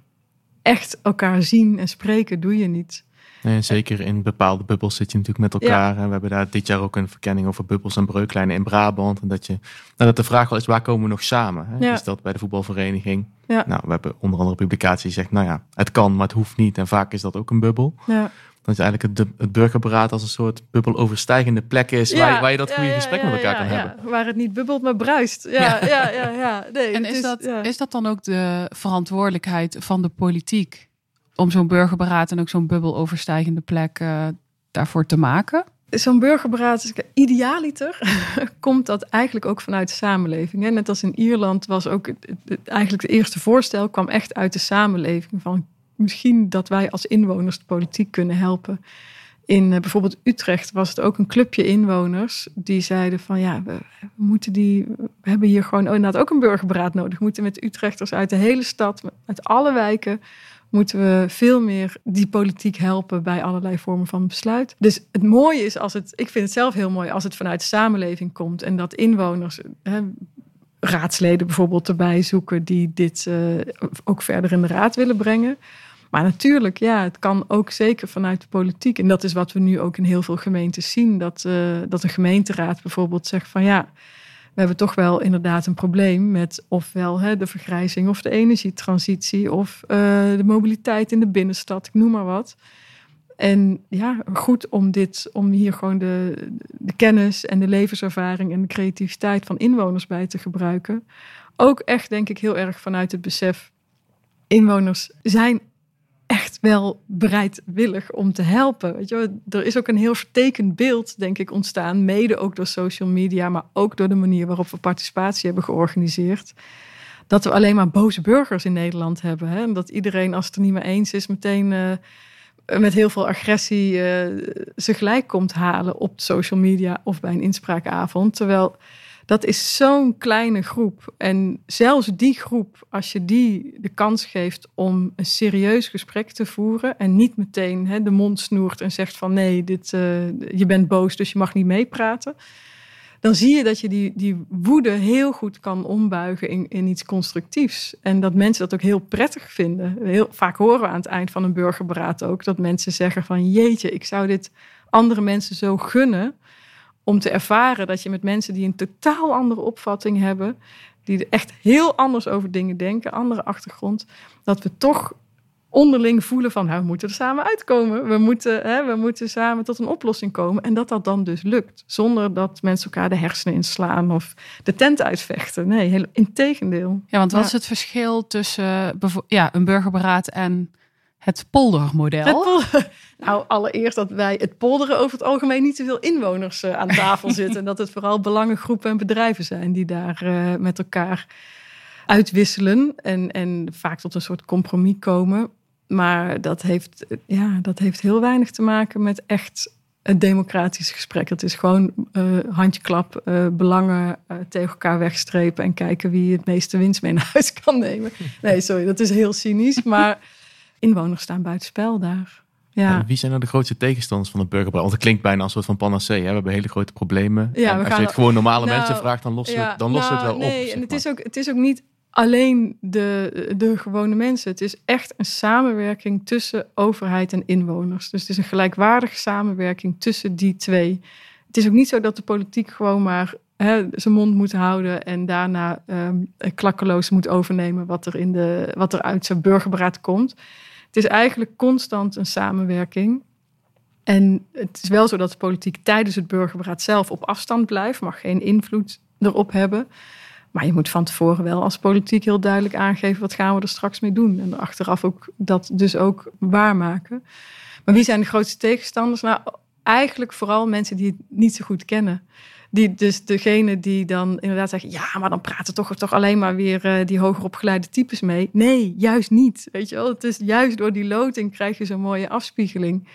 echt elkaar zien en spreken doe je niet. Nee, zeker in bepaalde bubbels zit je natuurlijk met elkaar. En we hebben daar dit jaar ook een verkenning over bubbels en breuklijnen in Brabant. En dat, je, nou, dat de vraag wel is, waar komen we nog samen? Hè? Is dat bij de voetbalvereniging? Ja. Nou, we hebben onder andere een publicatie die zegt, nou ja, het kan, maar het hoeft niet. En vaak is dat ook een bubbel. Ja. Dan is eigenlijk het, het burgerberaad als een soort bubbeloverstijgende plek is waar, waar, je dat goede gesprek met elkaar kan hebben. Waar het niet bubbelt, maar bruist. Ja, ja, ja, ja. Nee, en is, dat, is dat dan ook de verantwoordelijkheid van de politiek? Om zo'n burgerberaad en ook zo'n bubbeloverstijgende plek uh, daarvoor te maken? Zo'n burgerberaad, idealiter, komt dat eigenlijk ook vanuit de samenleving. Net als in Ierland was ook eigenlijk het eerste voorstel kwam echt uit de samenleving. Van misschien dat wij als inwoners de politiek kunnen helpen. In uh, bijvoorbeeld Utrecht was het ook een clubje inwoners die zeiden van ja, we, moeten die, we hebben hier gewoon inderdaad ook een burgerberaad nodig. We moeten met Utrechters uit de hele stad, uit alle wijken, moeten we veel meer die politiek helpen bij allerlei vormen van besluit. Dus het mooie is als het, ik vind het zelf heel mooi als het vanuit de samenleving komt en dat inwoners, hè, raadsleden bijvoorbeeld erbij zoeken die dit uh, ook verder in de raad willen brengen. Maar natuurlijk, ja, het kan ook zeker vanuit de politiek. En dat is wat we nu ook in heel veel gemeentes zien. Dat, uh, dat een gemeenteraad bijvoorbeeld zegt van ja, we hebben toch wel inderdaad een probleem met ofwel hè, de vergrijzing of de energietransitie of uh, de mobiliteit in de binnenstad, ik noem maar wat. En ja, goed om dit, om hier gewoon de, de kennis en de levenservaring en de creativiteit van inwoners bij te gebruiken. Ook echt, denk ik, heel erg vanuit het besef. Inwoners zijn echt wel bereidwillig om te helpen. Weet je, er is ook een heel vertekend beeld, denk ik, ontstaan. Mede ook door social media, maar ook door de manier waarop we participatie hebben georganiseerd. Dat we alleen maar boze burgers in Nederland hebben. Hè? En dat iedereen, als het er niet mee eens is, meteen uh, met heel veel agressie uh, ze gelijk komt halen op social media of bij een inspraakavond. Terwijl dat is zo'n kleine groep. En zelfs die groep, als je die de kans geeft om een serieus gesprek te voeren en niet meteen hè, de mond snoert en zegt van nee, dit, uh, je bent boos, dus je mag niet meepraten. Dan zie je dat je die, die woede heel goed kan ombuigen in, in iets constructiefs. En dat mensen dat ook heel prettig vinden. Heel, vaak horen we aan het eind van een burgerberaad ook dat mensen zeggen van jeetje, ik zou dit andere mensen zo gunnen om te ervaren dat je met mensen die een totaal andere opvatting hebben, die er echt heel anders over dingen denken, andere achtergrond, dat we toch onderling voelen van, nou, we moeten er samen uitkomen. We moeten, hè, we moeten samen tot een oplossing komen. En dat dat dan dus lukt. Zonder dat mensen elkaar de hersenen inslaan of de tent uitvechten. Nee, heel, in tegendeel. Ja, want wat is het verschil tussen ja, een burgerberaad en het poldermodel? Het polder, nou, allereerst dat wij het polderen over het algemeen niet zoveel inwoners uh, aan tafel zitten. en dat het vooral belangengroepen en bedrijven zijn die daar uh, met elkaar uitwisselen. En, en vaak tot een soort compromis komen. Maar dat heeft, ja, dat heeft heel weinig te maken met echt een democratisch gesprek. Het is gewoon uh, handjeklap, belangen tegen elkaar wegstrepen en kijken wie het meeste winst mee naar huis kan nemen. Nee, sorry, dat is heel cynisch, maar inwoners staan buitenspel daar. Ja. wie zijn nou de grootste tegenstanders van het burgerbeleid? Want het klinkt bijna als een soort van panacee. Hè? We hebben hele grote problemen. Ja, en als je het gewoon normale nou, mensen vraagt, dan lost, het, dan lost het nou, wel op. Nee, en het is, ook, het is ook niet alleen de, de gewone mensen. Het is echt een samenwerking tussen overheid en inwoners. Dus het is een gelijkwaardige samenwerking tussen die twee. Het is ook niet zo dat de politiek gewoon maar hè, zijn mond moet houden en daarna um, klakkeloos moet overnemen wat er, in de, wat er uit zijn burgerberaad komt. Het is eigenlijk constant een samenwerking. En het is wel zo dat de politiek tijdens het burgerberaad zelf op afstand blijft, mag geen invloed erop hebben. Maar je moet van tevoren wel als politiek heel duidelijk aangeven wat gaan we er straks mee doen. En achteraf ook dat dus ook waarmaken. Maar wie zijn de grootste tegenstanders? Nou, eigenlijk vooral mensen die het niet zo goed kennen. Dus degene die dan inderdaad zeggen: ja, maar dan praten toch, toch alleen maar weer uh, die hoger opgeleide types mee. Nee, juist niet. Weet je wel, het is juist door die loting krijg je zo'n mooie afspiegeling.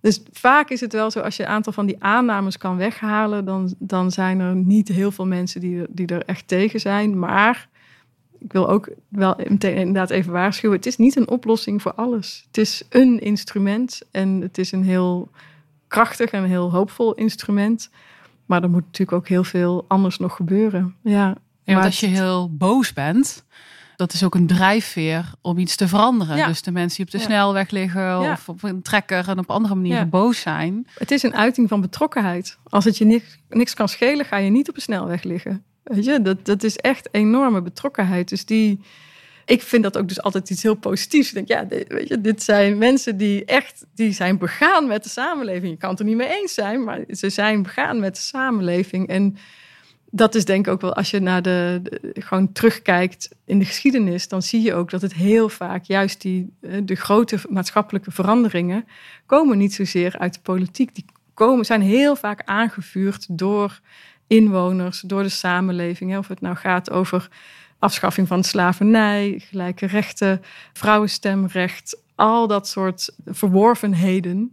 Dus vaak is het wel zo, als je een aantal van die aannames kan weghalen, dan, dan zijn er niet heel veel mensen die, die er echt tegen zijn. Maar ik wil ook wel meteen inderdaad even waarschuwen: het is niet een oplossing voor alles. Het is een instrument en het is een heel krachtig en heel hoopvol instrument. Maar er moet natuurlijk ook heel veel anders nog gebeuren. Ja, ja want als je heel boos bent, dat is ook een drijfveer om iets te veranderen. Dus de mensen die op de snelweg liggen of op een trekker en op andere manieren boos zijn. Het is een uiting van betrokkenheid. Als het je niks, niks kan schelen, ga je niet op een snelweg liggen. Weet je, dat, dat is echt enorme betrokkenheid. Dus die, ik vind dat ook dus altijd iets heel positiefs. Ik denk, ja, dit, weet je, dit zijn mensen die echt die zijn begaan met de samenleving. Je kan het er niet mee eens zijn, maar ze zijn begaan met de samenleving. En dat is denk ik ook wel, als je naar de, gewoon terugkijkt in de geschiedenis, dan zie je ook dat het heel vaak juist die eh, de grote maatschappelijke veranderingen komen niet zozeer uit de politiek. Die komen, zijn heel vaak aangevuurd door inwoners, door de samenleving. Of het nou gaat over afschaffing van slavernij, gelijke rechten, vrouwenstemrecht, al dat soort verworvenheden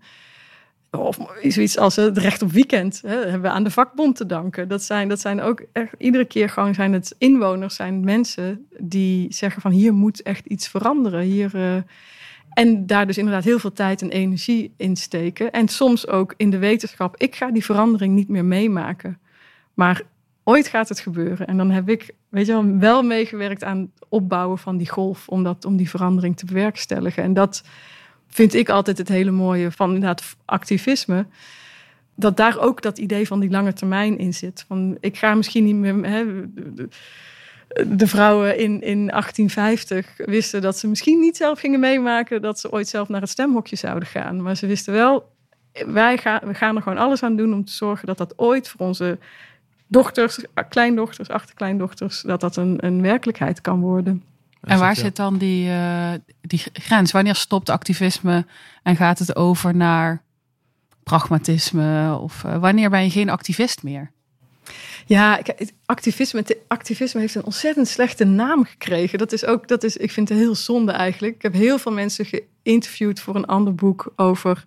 of zoiets als het recht op weekend hè, hebben we aan de vakbond te danken. Dat zijn, dat zijn ook echt, iedere keer gewoon zijn het inwoners, zijn mensen die zeggen van hier moet echt iets veranderen. Hier, uh, en daar dus inderdaad heel veel tijd en energie in steken. En soms ook in de wetenschap, ik ga die verandering niet meer meemaken. Maar ooit gaat het gebeuren. En dan heb ik, weet je wel, wel meegewerkt aan het opbouwen van die golf om, dat, om die verandering te bewerkstelligen. En dat vind ik altijd het hele mooie van inderdaad activisme. Dat daar ook dat idee van die lange termijn in zit. Van ik ga misschien niet meer. Hè, de, vrouwen in, in 1850 wisten dat ze misschien niet zelf gingen meemaken dat ze ooit zelf naar het stemhokje zouden gaan. Maar ze wisten wel, wij gaan, we gaan er gewoon alles aan doen om te zorgen dat dat ooit voor onze dochters, kleindochters, achterkleindochters, dat dat een, een werkelijkheid kan worden. En waar zit dan die, uh, die grens? Wanneer stopt activisme en gaat het over naar pragmatisme? Of uh, wanneer ben je geen activist meer? Ja, activisme, activisme heeft een ontzettend slechte naam gekregen. Dat is ook, dat is, ik vind het heel zonde eigenlijk. Ik heb heel veel mensen geïnterviewd voor een ander boek over,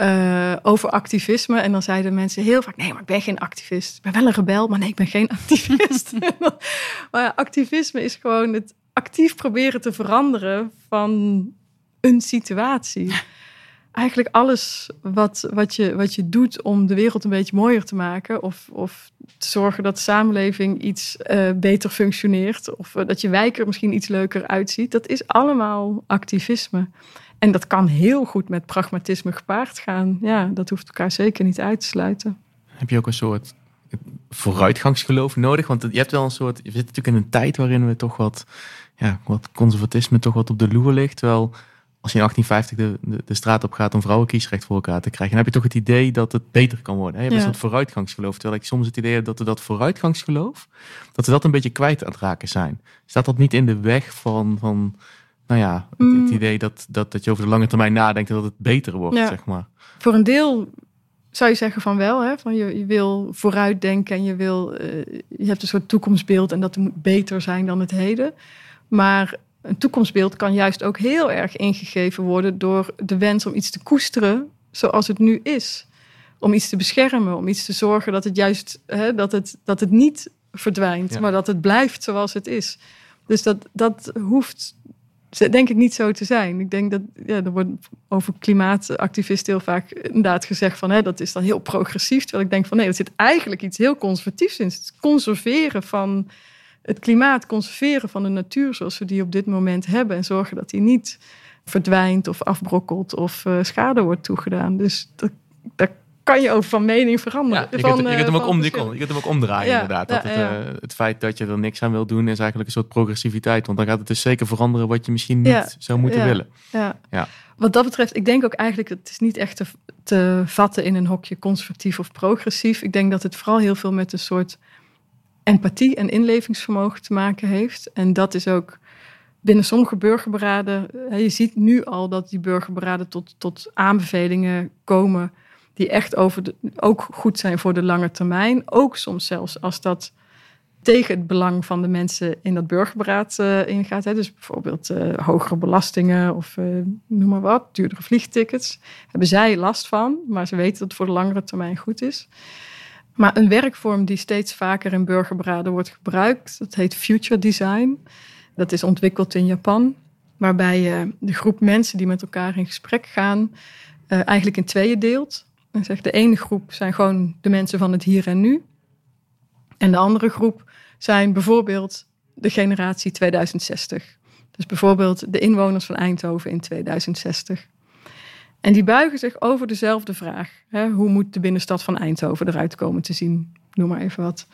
uh, over activisme. En dan zeiden mensen heel vaak: nee, maar ik ben geen activist. Ik ben wel een rebel, maar nee, ik ben geen activist. maar activisme is gewoon het actief proberen te veranderen van een situatie. Eigenlijk alles wat, wat, je, wat je doet om de wereld een beetje mooier te maken. Of, of te zorgen dat de samenleving iets uh, beter functioneert. Of uh, dat je wijk er misschien iets leuker uitziet. Dat is allemaal activisme. En dat kan heel goed met pragmatisme gepaard gaan. Ja, dat hoeft elkaar zeker niet uit te sluiten. Heb je ook een soort vooruitgangsgeloof nodig? Want je hebt wel een soort, je zit natuurlijk in een tijd waarin we toch wat, ja, wat conservatisme toch wat op de loer ligt. Terwijl als je in 1850 de, de, de, straat op gaat om vrouwenkiesrecht voor elkaar te krijgen, dan heb je toch het idee dat het beter kan worden. Hè? Je hebt een soort vooruitgangsgeloof. Terwijl ik soms het idee heb dat we dat vooruitgangsgeloof, dat we dat een beetje kwijt aan het raken zijn. Staat dat niet in de weg van, van nou ja, het Mm. idee dat, dat, dat je over de lange termijn nadenkt en dat het beter wordt, Ja. zeg maar. Voor een deel zou je zeggen van wel. Hè? Van je, je wil vooruitdenken en je, wil, eh, je hebt een soort toekomstbeeld en dat moet beter zijn dan het heden. Maar een toekomstbeeld kan juist ook heel erg ingegeven worden door de wens om iets te koesteren zoals het nu is. Om iets te beschermen, om iets te zorgen dat het juist hè, dat het, dat het niet verdwijnt, Ja. maar dat het blijft zoals het is. Dus dat, dat hoeft denk ik niet zo te zijn. Ik denk dat ja, er wordt over klimaatactivisten heel vaak inderdaad gezegd van hè, dat is dan heel progressief. Terwijl ik denk van nee, er zit eigenlijk iets heel conservatiefs in. Het conserveren van het klimaat, conserveren van de natuur zoals we die op dit moment hebben. En zorgen dat die niet verdwijnt of afbrokkelt of eh, schade wordt toegedaan. Dus dat, kan je over van mening veranderen. Ja, je, Van, kunt, je, eh, kunt hem ook om, je, kunt, hem ook omdraaien Ja, inderdaad. Dat het, ja. eh, het feit dat je er niks aan wil doen is eigenlijk een soort progressiviteit. Want dan gaat het dus zeker veranderen wat je misschien niet zou moeten ja. willen. Ja. Ja. Wat dat betreft, ik denk ook eigenlijk, het is niet echt te, te vatten in een hokje conservatief of progressief. Ik denk dat het vooral heel veel met een soort empathie en inlevingsvermogen te maken heeft. En dat is ook binnen sommige burgerberaden. Je ziet nu al dat die burgerberaden tot, tot aanbevelingen komen die echt over ook goed zijn voor de lange termijn. Ook soms zelfs als dat tegen het belang van de mensen in dat burgerberaad eh, ingaat. Hè. Dus bijvoorbeeld eh, hogere belastingen of eh, noem maar wat, duurdere vliegtickets. Hebben zij last van, maar ze weten dat het voor de langere termijn goed is. Maar een werkvorm die steeds vaker in burgerberaden wordt gebruikt, dat heet future design. Dat is ontwikkeld in Japan, waarbij je de groep mensen die met elkaar in gesprek gaan, eigenlijk in tweeën deelt. En zegt de ene groep zijn gewoon de mensen van het hier en nu. En de andere groep zijn bijvoorbeeld de generatie 2060. Dus bijvoorbeeld de inwoners van Eindhoven in 2060. En die buigen zich over dezelfde vraag. Hè? Hoe moet de binnenstad van Eindhoven eruit komen te zien? Noem maar even wat.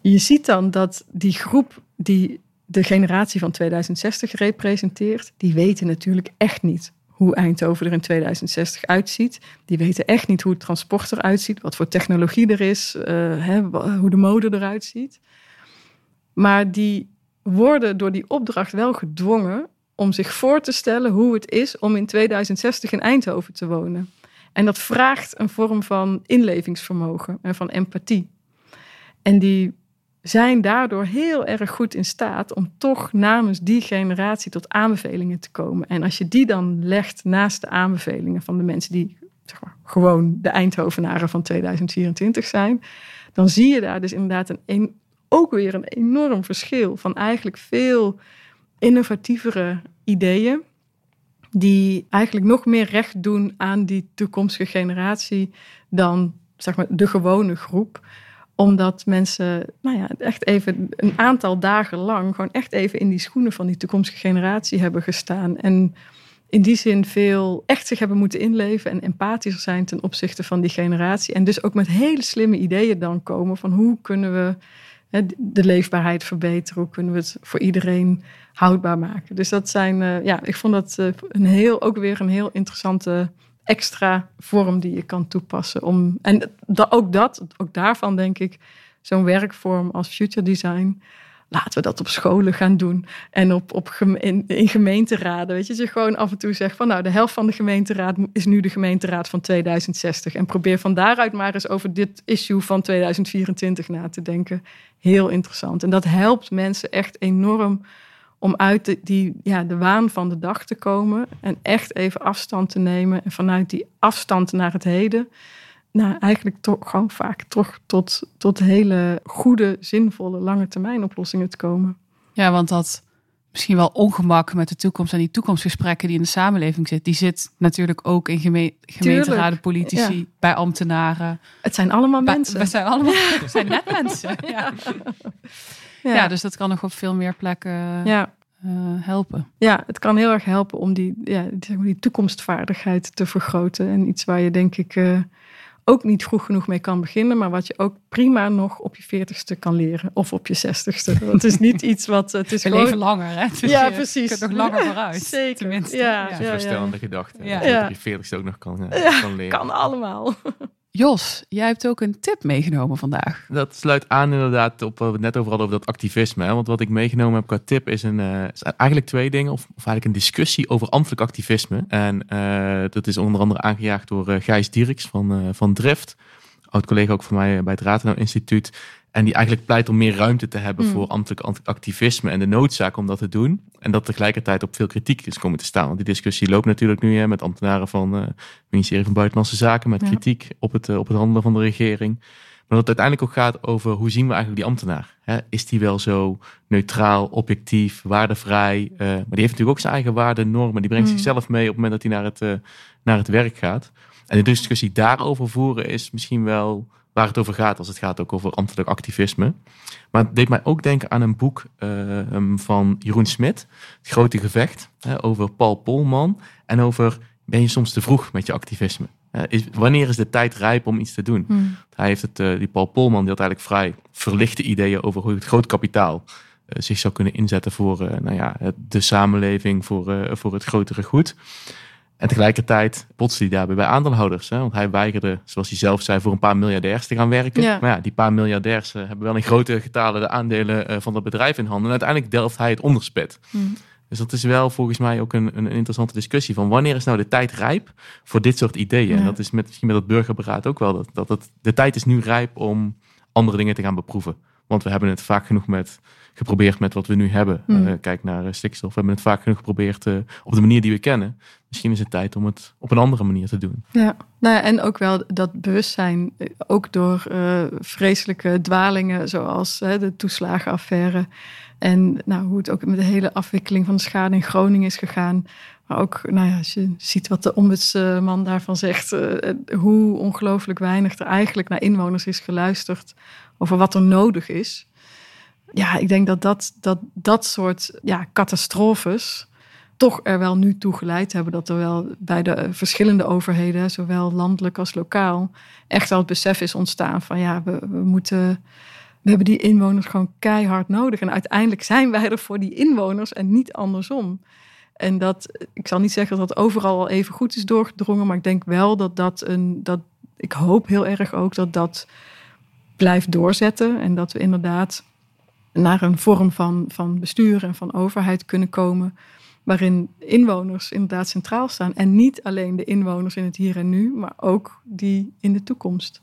Je ziet dan dat die groep die de generatie van 2060 representeert, die weten natuurlijk echt niet hoe Eindhoven er in 2060 uitziet. Die weten echt niet hoe het transport eruit ziet, wat voor technologie er is, eh, hè, hoe de mode eruit ziet. Maar die worden door die opdracht wel gedwongen om zich voor te stellen hoe het is om in 2060 in Eindhoven te wonen. En dat vraagt een vorm van inlevingsvermogen en van empathie. En die zijn daardoor heel erg goed in staat om toch namens die generatie tot aanbevelingen te komen. En als je die dan legt naast de aanbevelingen van de mensen die zeg maar, gewoon de Eindhovenaren van 2024 zijn, dan zie je daar dus inderdaad een, ook weer een enorm verschil van eigenlijk veel innovatievere ideeën. Die eigenlijk nog meer recht doen aan die toekomstige generatie dan zeg maar, de gewone groep omdat mensen nou ja, echt even een aantal dagen lang gewoon echt even in die schoenen van die toekomstige generatie hebben gestaan. En in die zin veel echt zich hebben moeten inleven en empathischer zijn ten opzichte van die generatie. En dus ook met hele slimme ideeën dan komen van hoe kunnen we de leefbaarheid verbeteren, hoe kunnen we het voor iedereen houdbaar maken. Dus dat zijn, eh, ja, ik vond dat eh, een heel, ook weer een heel interessante extra vorm die je kan toepassen. Om, en ook dat, ook daarvan denk ik, zo'n werkvorm als future design. Laten we dat op scholen gaan doen. En op, op in gemeenteraden. Weet je, dat je gewoon af en toe zegt van nou, de helft van de gemeenteraad is nu de gemeenteraad van 2060. En probeer van daaruit maar eens over dit issue van 2024 na te denken. Heel interessant. En dat helpt mensen echt enorm om uit de, die, ja, de waan van de dag te komen en echt even afstand te nemen. En vanuit die afstand naar het heden, nou, eigenlijk toch gewoon vaak toch tot, tot hele goede, zinvolle, lange termijn oplossingen te komen. Ja, want dat misschien wel ongemak met de toekomst en die toekomstgesprekken die in de samenleving zit, die zit natuurlijk ook in geme gemeenteraden, politici, ja. bij ambtenaren. Het zijn allemaal Bij- mensen. We zijn allemaal we zijn net mensen. Ja. Ja. ja. dus dat kan nog op veel meer plekken ja. eh, helpen. ja, het kan heel erg helpen om die, ja, die, zeg maar, die toekomstvaardigheid te vergroten. En iets waar je denk ik eh, ook niet vroeg genoeg mee kan beginnen, maar wat je ook prima nog op je veertigste kan leren of op je zestigste. Want het is niet iets wat het is We gewoon leven langer, hè? Dus Ja, je precies. kunt nog langer vooruit. Zeker. Tenminste. Ja, ja. ja. Verstellende gedachte. Ja. Dat je op je veertigste ook nog kan, eh, kan leren. kan allemaal. Jos, jij hebt ook een tip meegenomen vandaag. Dat sluit aan inderdaad op wat we net over hadden over dat activisme. Hè? Want wat ik meegenomen heb qua tip is, een, eh, is eigenlijk twee dingen. Of, eigenlijk een discussie over ambtelijk activisme. En eh, dat is onder andere aangejaagd door eh, Gijs Dierks van, van Drift. Oud collega ook van mij bij het Ratenau Instituut. En die eigenlijk pleit om meer ruimte te hebben Hmm. voor ambtelijk activisme en de noodzaak om dat te doen. En dat tegelijkertijd op veel kritiek is komen te staan. Want die discussie loopt natuurlijk nu hè, met ambtenaren van eh, het ministerie van Buitenlandse Zaken, met Ja. kritiek op het, eh, op het handelen van de regering. Maar dat het uiteindelijk ook gaat over hoe zien we eigenlijk die ambtenaar? Hè? Is die wel zo neutraal, objectief, waardevrij? Eh, maar die heeft natuurlijk ook zijn eigen waarden, normen. Die brengt Hmm. zichzelf mee op het moment dat hij naar het, naar het werk gaat. En de discussie daarover voeren is misschien wel waar het over gaat als het gaat ook over ambtelijk activisme. Maar het deed mij ook denken aan een boek eh, van Jeroen Smit, Het Grote Gevecht, over Paul Polman en over ben je soms te vroeg met je activisme? Is, wanneer is de tijd rijp om iets te doen? Hij heeft het, eh, die Paul Polman, die had eigenlijk vrij verlichte ideeën over hoe het groot kapitaal eh, zich zou kunnen inzetten voor nou ja, de samenleving, voor, voor het grotere goed. En tegelijkertijd botste hij daarbij bij aandeelhouders. Hè? Want hij weigerde, zoals hij zelf zei, voor een paar miljardairs te gaan werken. Ja. Maar ja, die paar miljardairs eh, hebben wel in grote getalen de aandelen eh, van dat bedrijf in handen. En uiteindelijk delft hij het onderspit. Hmm. Dus dat is wel volgens mij ook een, een, interessante discussie van wanneer is nou de tijd rijp voor dit soort ideeën. En dat is met, misschien met het burgerberaad ook wel. Dat, dat het, de tijd is nu rijp om andere dingen te gaan beproeven. Want we hebben het vaak genoeg met, geprobeerd met wat we nu hebben. Hmm. Eh, kijk naar eh, stikstof. We hebben het vaak genoeg geprobeerd eh, op de manier die we kennen. Misschien is het tijd om het op een andere manier te doen. Ja, nou ja, en ook wel dat bewustzijn, ook door vreselijke dwalingen zoals de toeslagenaffaire. En nou, hoe het ook met de hele afwikkeling van de schade in Groningen is gegaan. Maar ook, nou ja, als je ziet wat de ombudsman daarvan zegt, hoe ongelooflijk weinig er eigenlijk naar inwoners is geluisterd over wat er nodig is. Ja, ik denk dat dat, dat, dat soort ja, catastrofes toch er wel nu toe geleid hebben dat er wel bij de verschillende overheden, zowel landelijk als lokaal, echt wel het besef is ontstaan van ja, we, we moeten. We hebben die inwoners gewoon keihard nodig. En uiteindelijk zijn wij er voor die inwoners en niet andersom. En dat, ik zal niet zeggen dat dat overal al even goed is doorgedrongen, maar ik denk wel dat dat een, dat, ik hoop heel erg ook dat dat blijft doorzetten. En dat we inderdaad naar een vorm van, van bestuur en van overheid kunnen komen. Waarin inwoners inderdaad centraal staan. En niet alleen de inwoners in het hier en nu, maar ook die in de toekomst.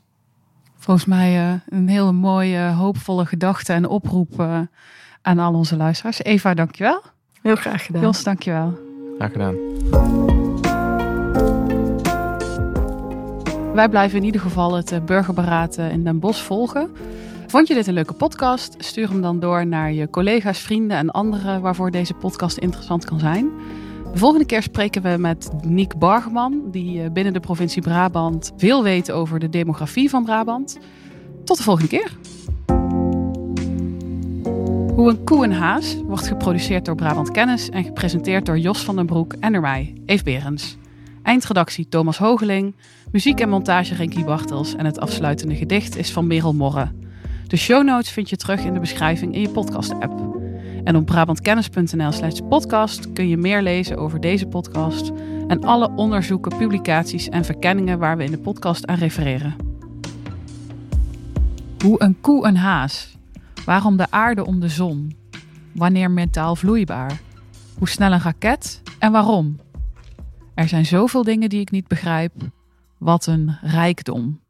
Volgens mij eh, een hele mooie, hoopvolle gedachte en oproep eh, aan al onze luisteraars. Eva, dankjewel. Heel graag gedaan. Jos, dankjewel. Graag gedaan. Wij blijven in ieder geval het eh, burgerberaad in Den Bosch volgen. Vond je dit een leuke podcast? Stuur hem dan door naar je collega's, vrienden en anderen waarvoor deze podcast interessant kan zijn. De volgende keer spreken we met Niek Bargman, die eh, binnen de provincie Brabant veel weet over de demografie van Brabant. Tot de volgende keer. Hoe een koe en haas wordt geproduceerd door Brabant Kennis en gepresenteerd door Jos van den Broek en door mij, Eve Berens. Eindredactie Thomas Hogeling, muziek en montage Renkie Bartels en het afsluitende gedicht is van Merel Morre. De show notes vind je terug in de beschrijving in je podcast-app. En op brabantkennis.nl slash podcast kun je meer lezen over deze podcast en alle onderzoeken, publicaties en verkenningen waar we in de podcast aan refereren. Hoe een koe een haas. Waarom de aarde om de zon? Wanneer metaal vloeibaar? Hoe snel een raket en waarom? Er zijn zoveel dingen die ik niet begrijp. Wat een rijkdom.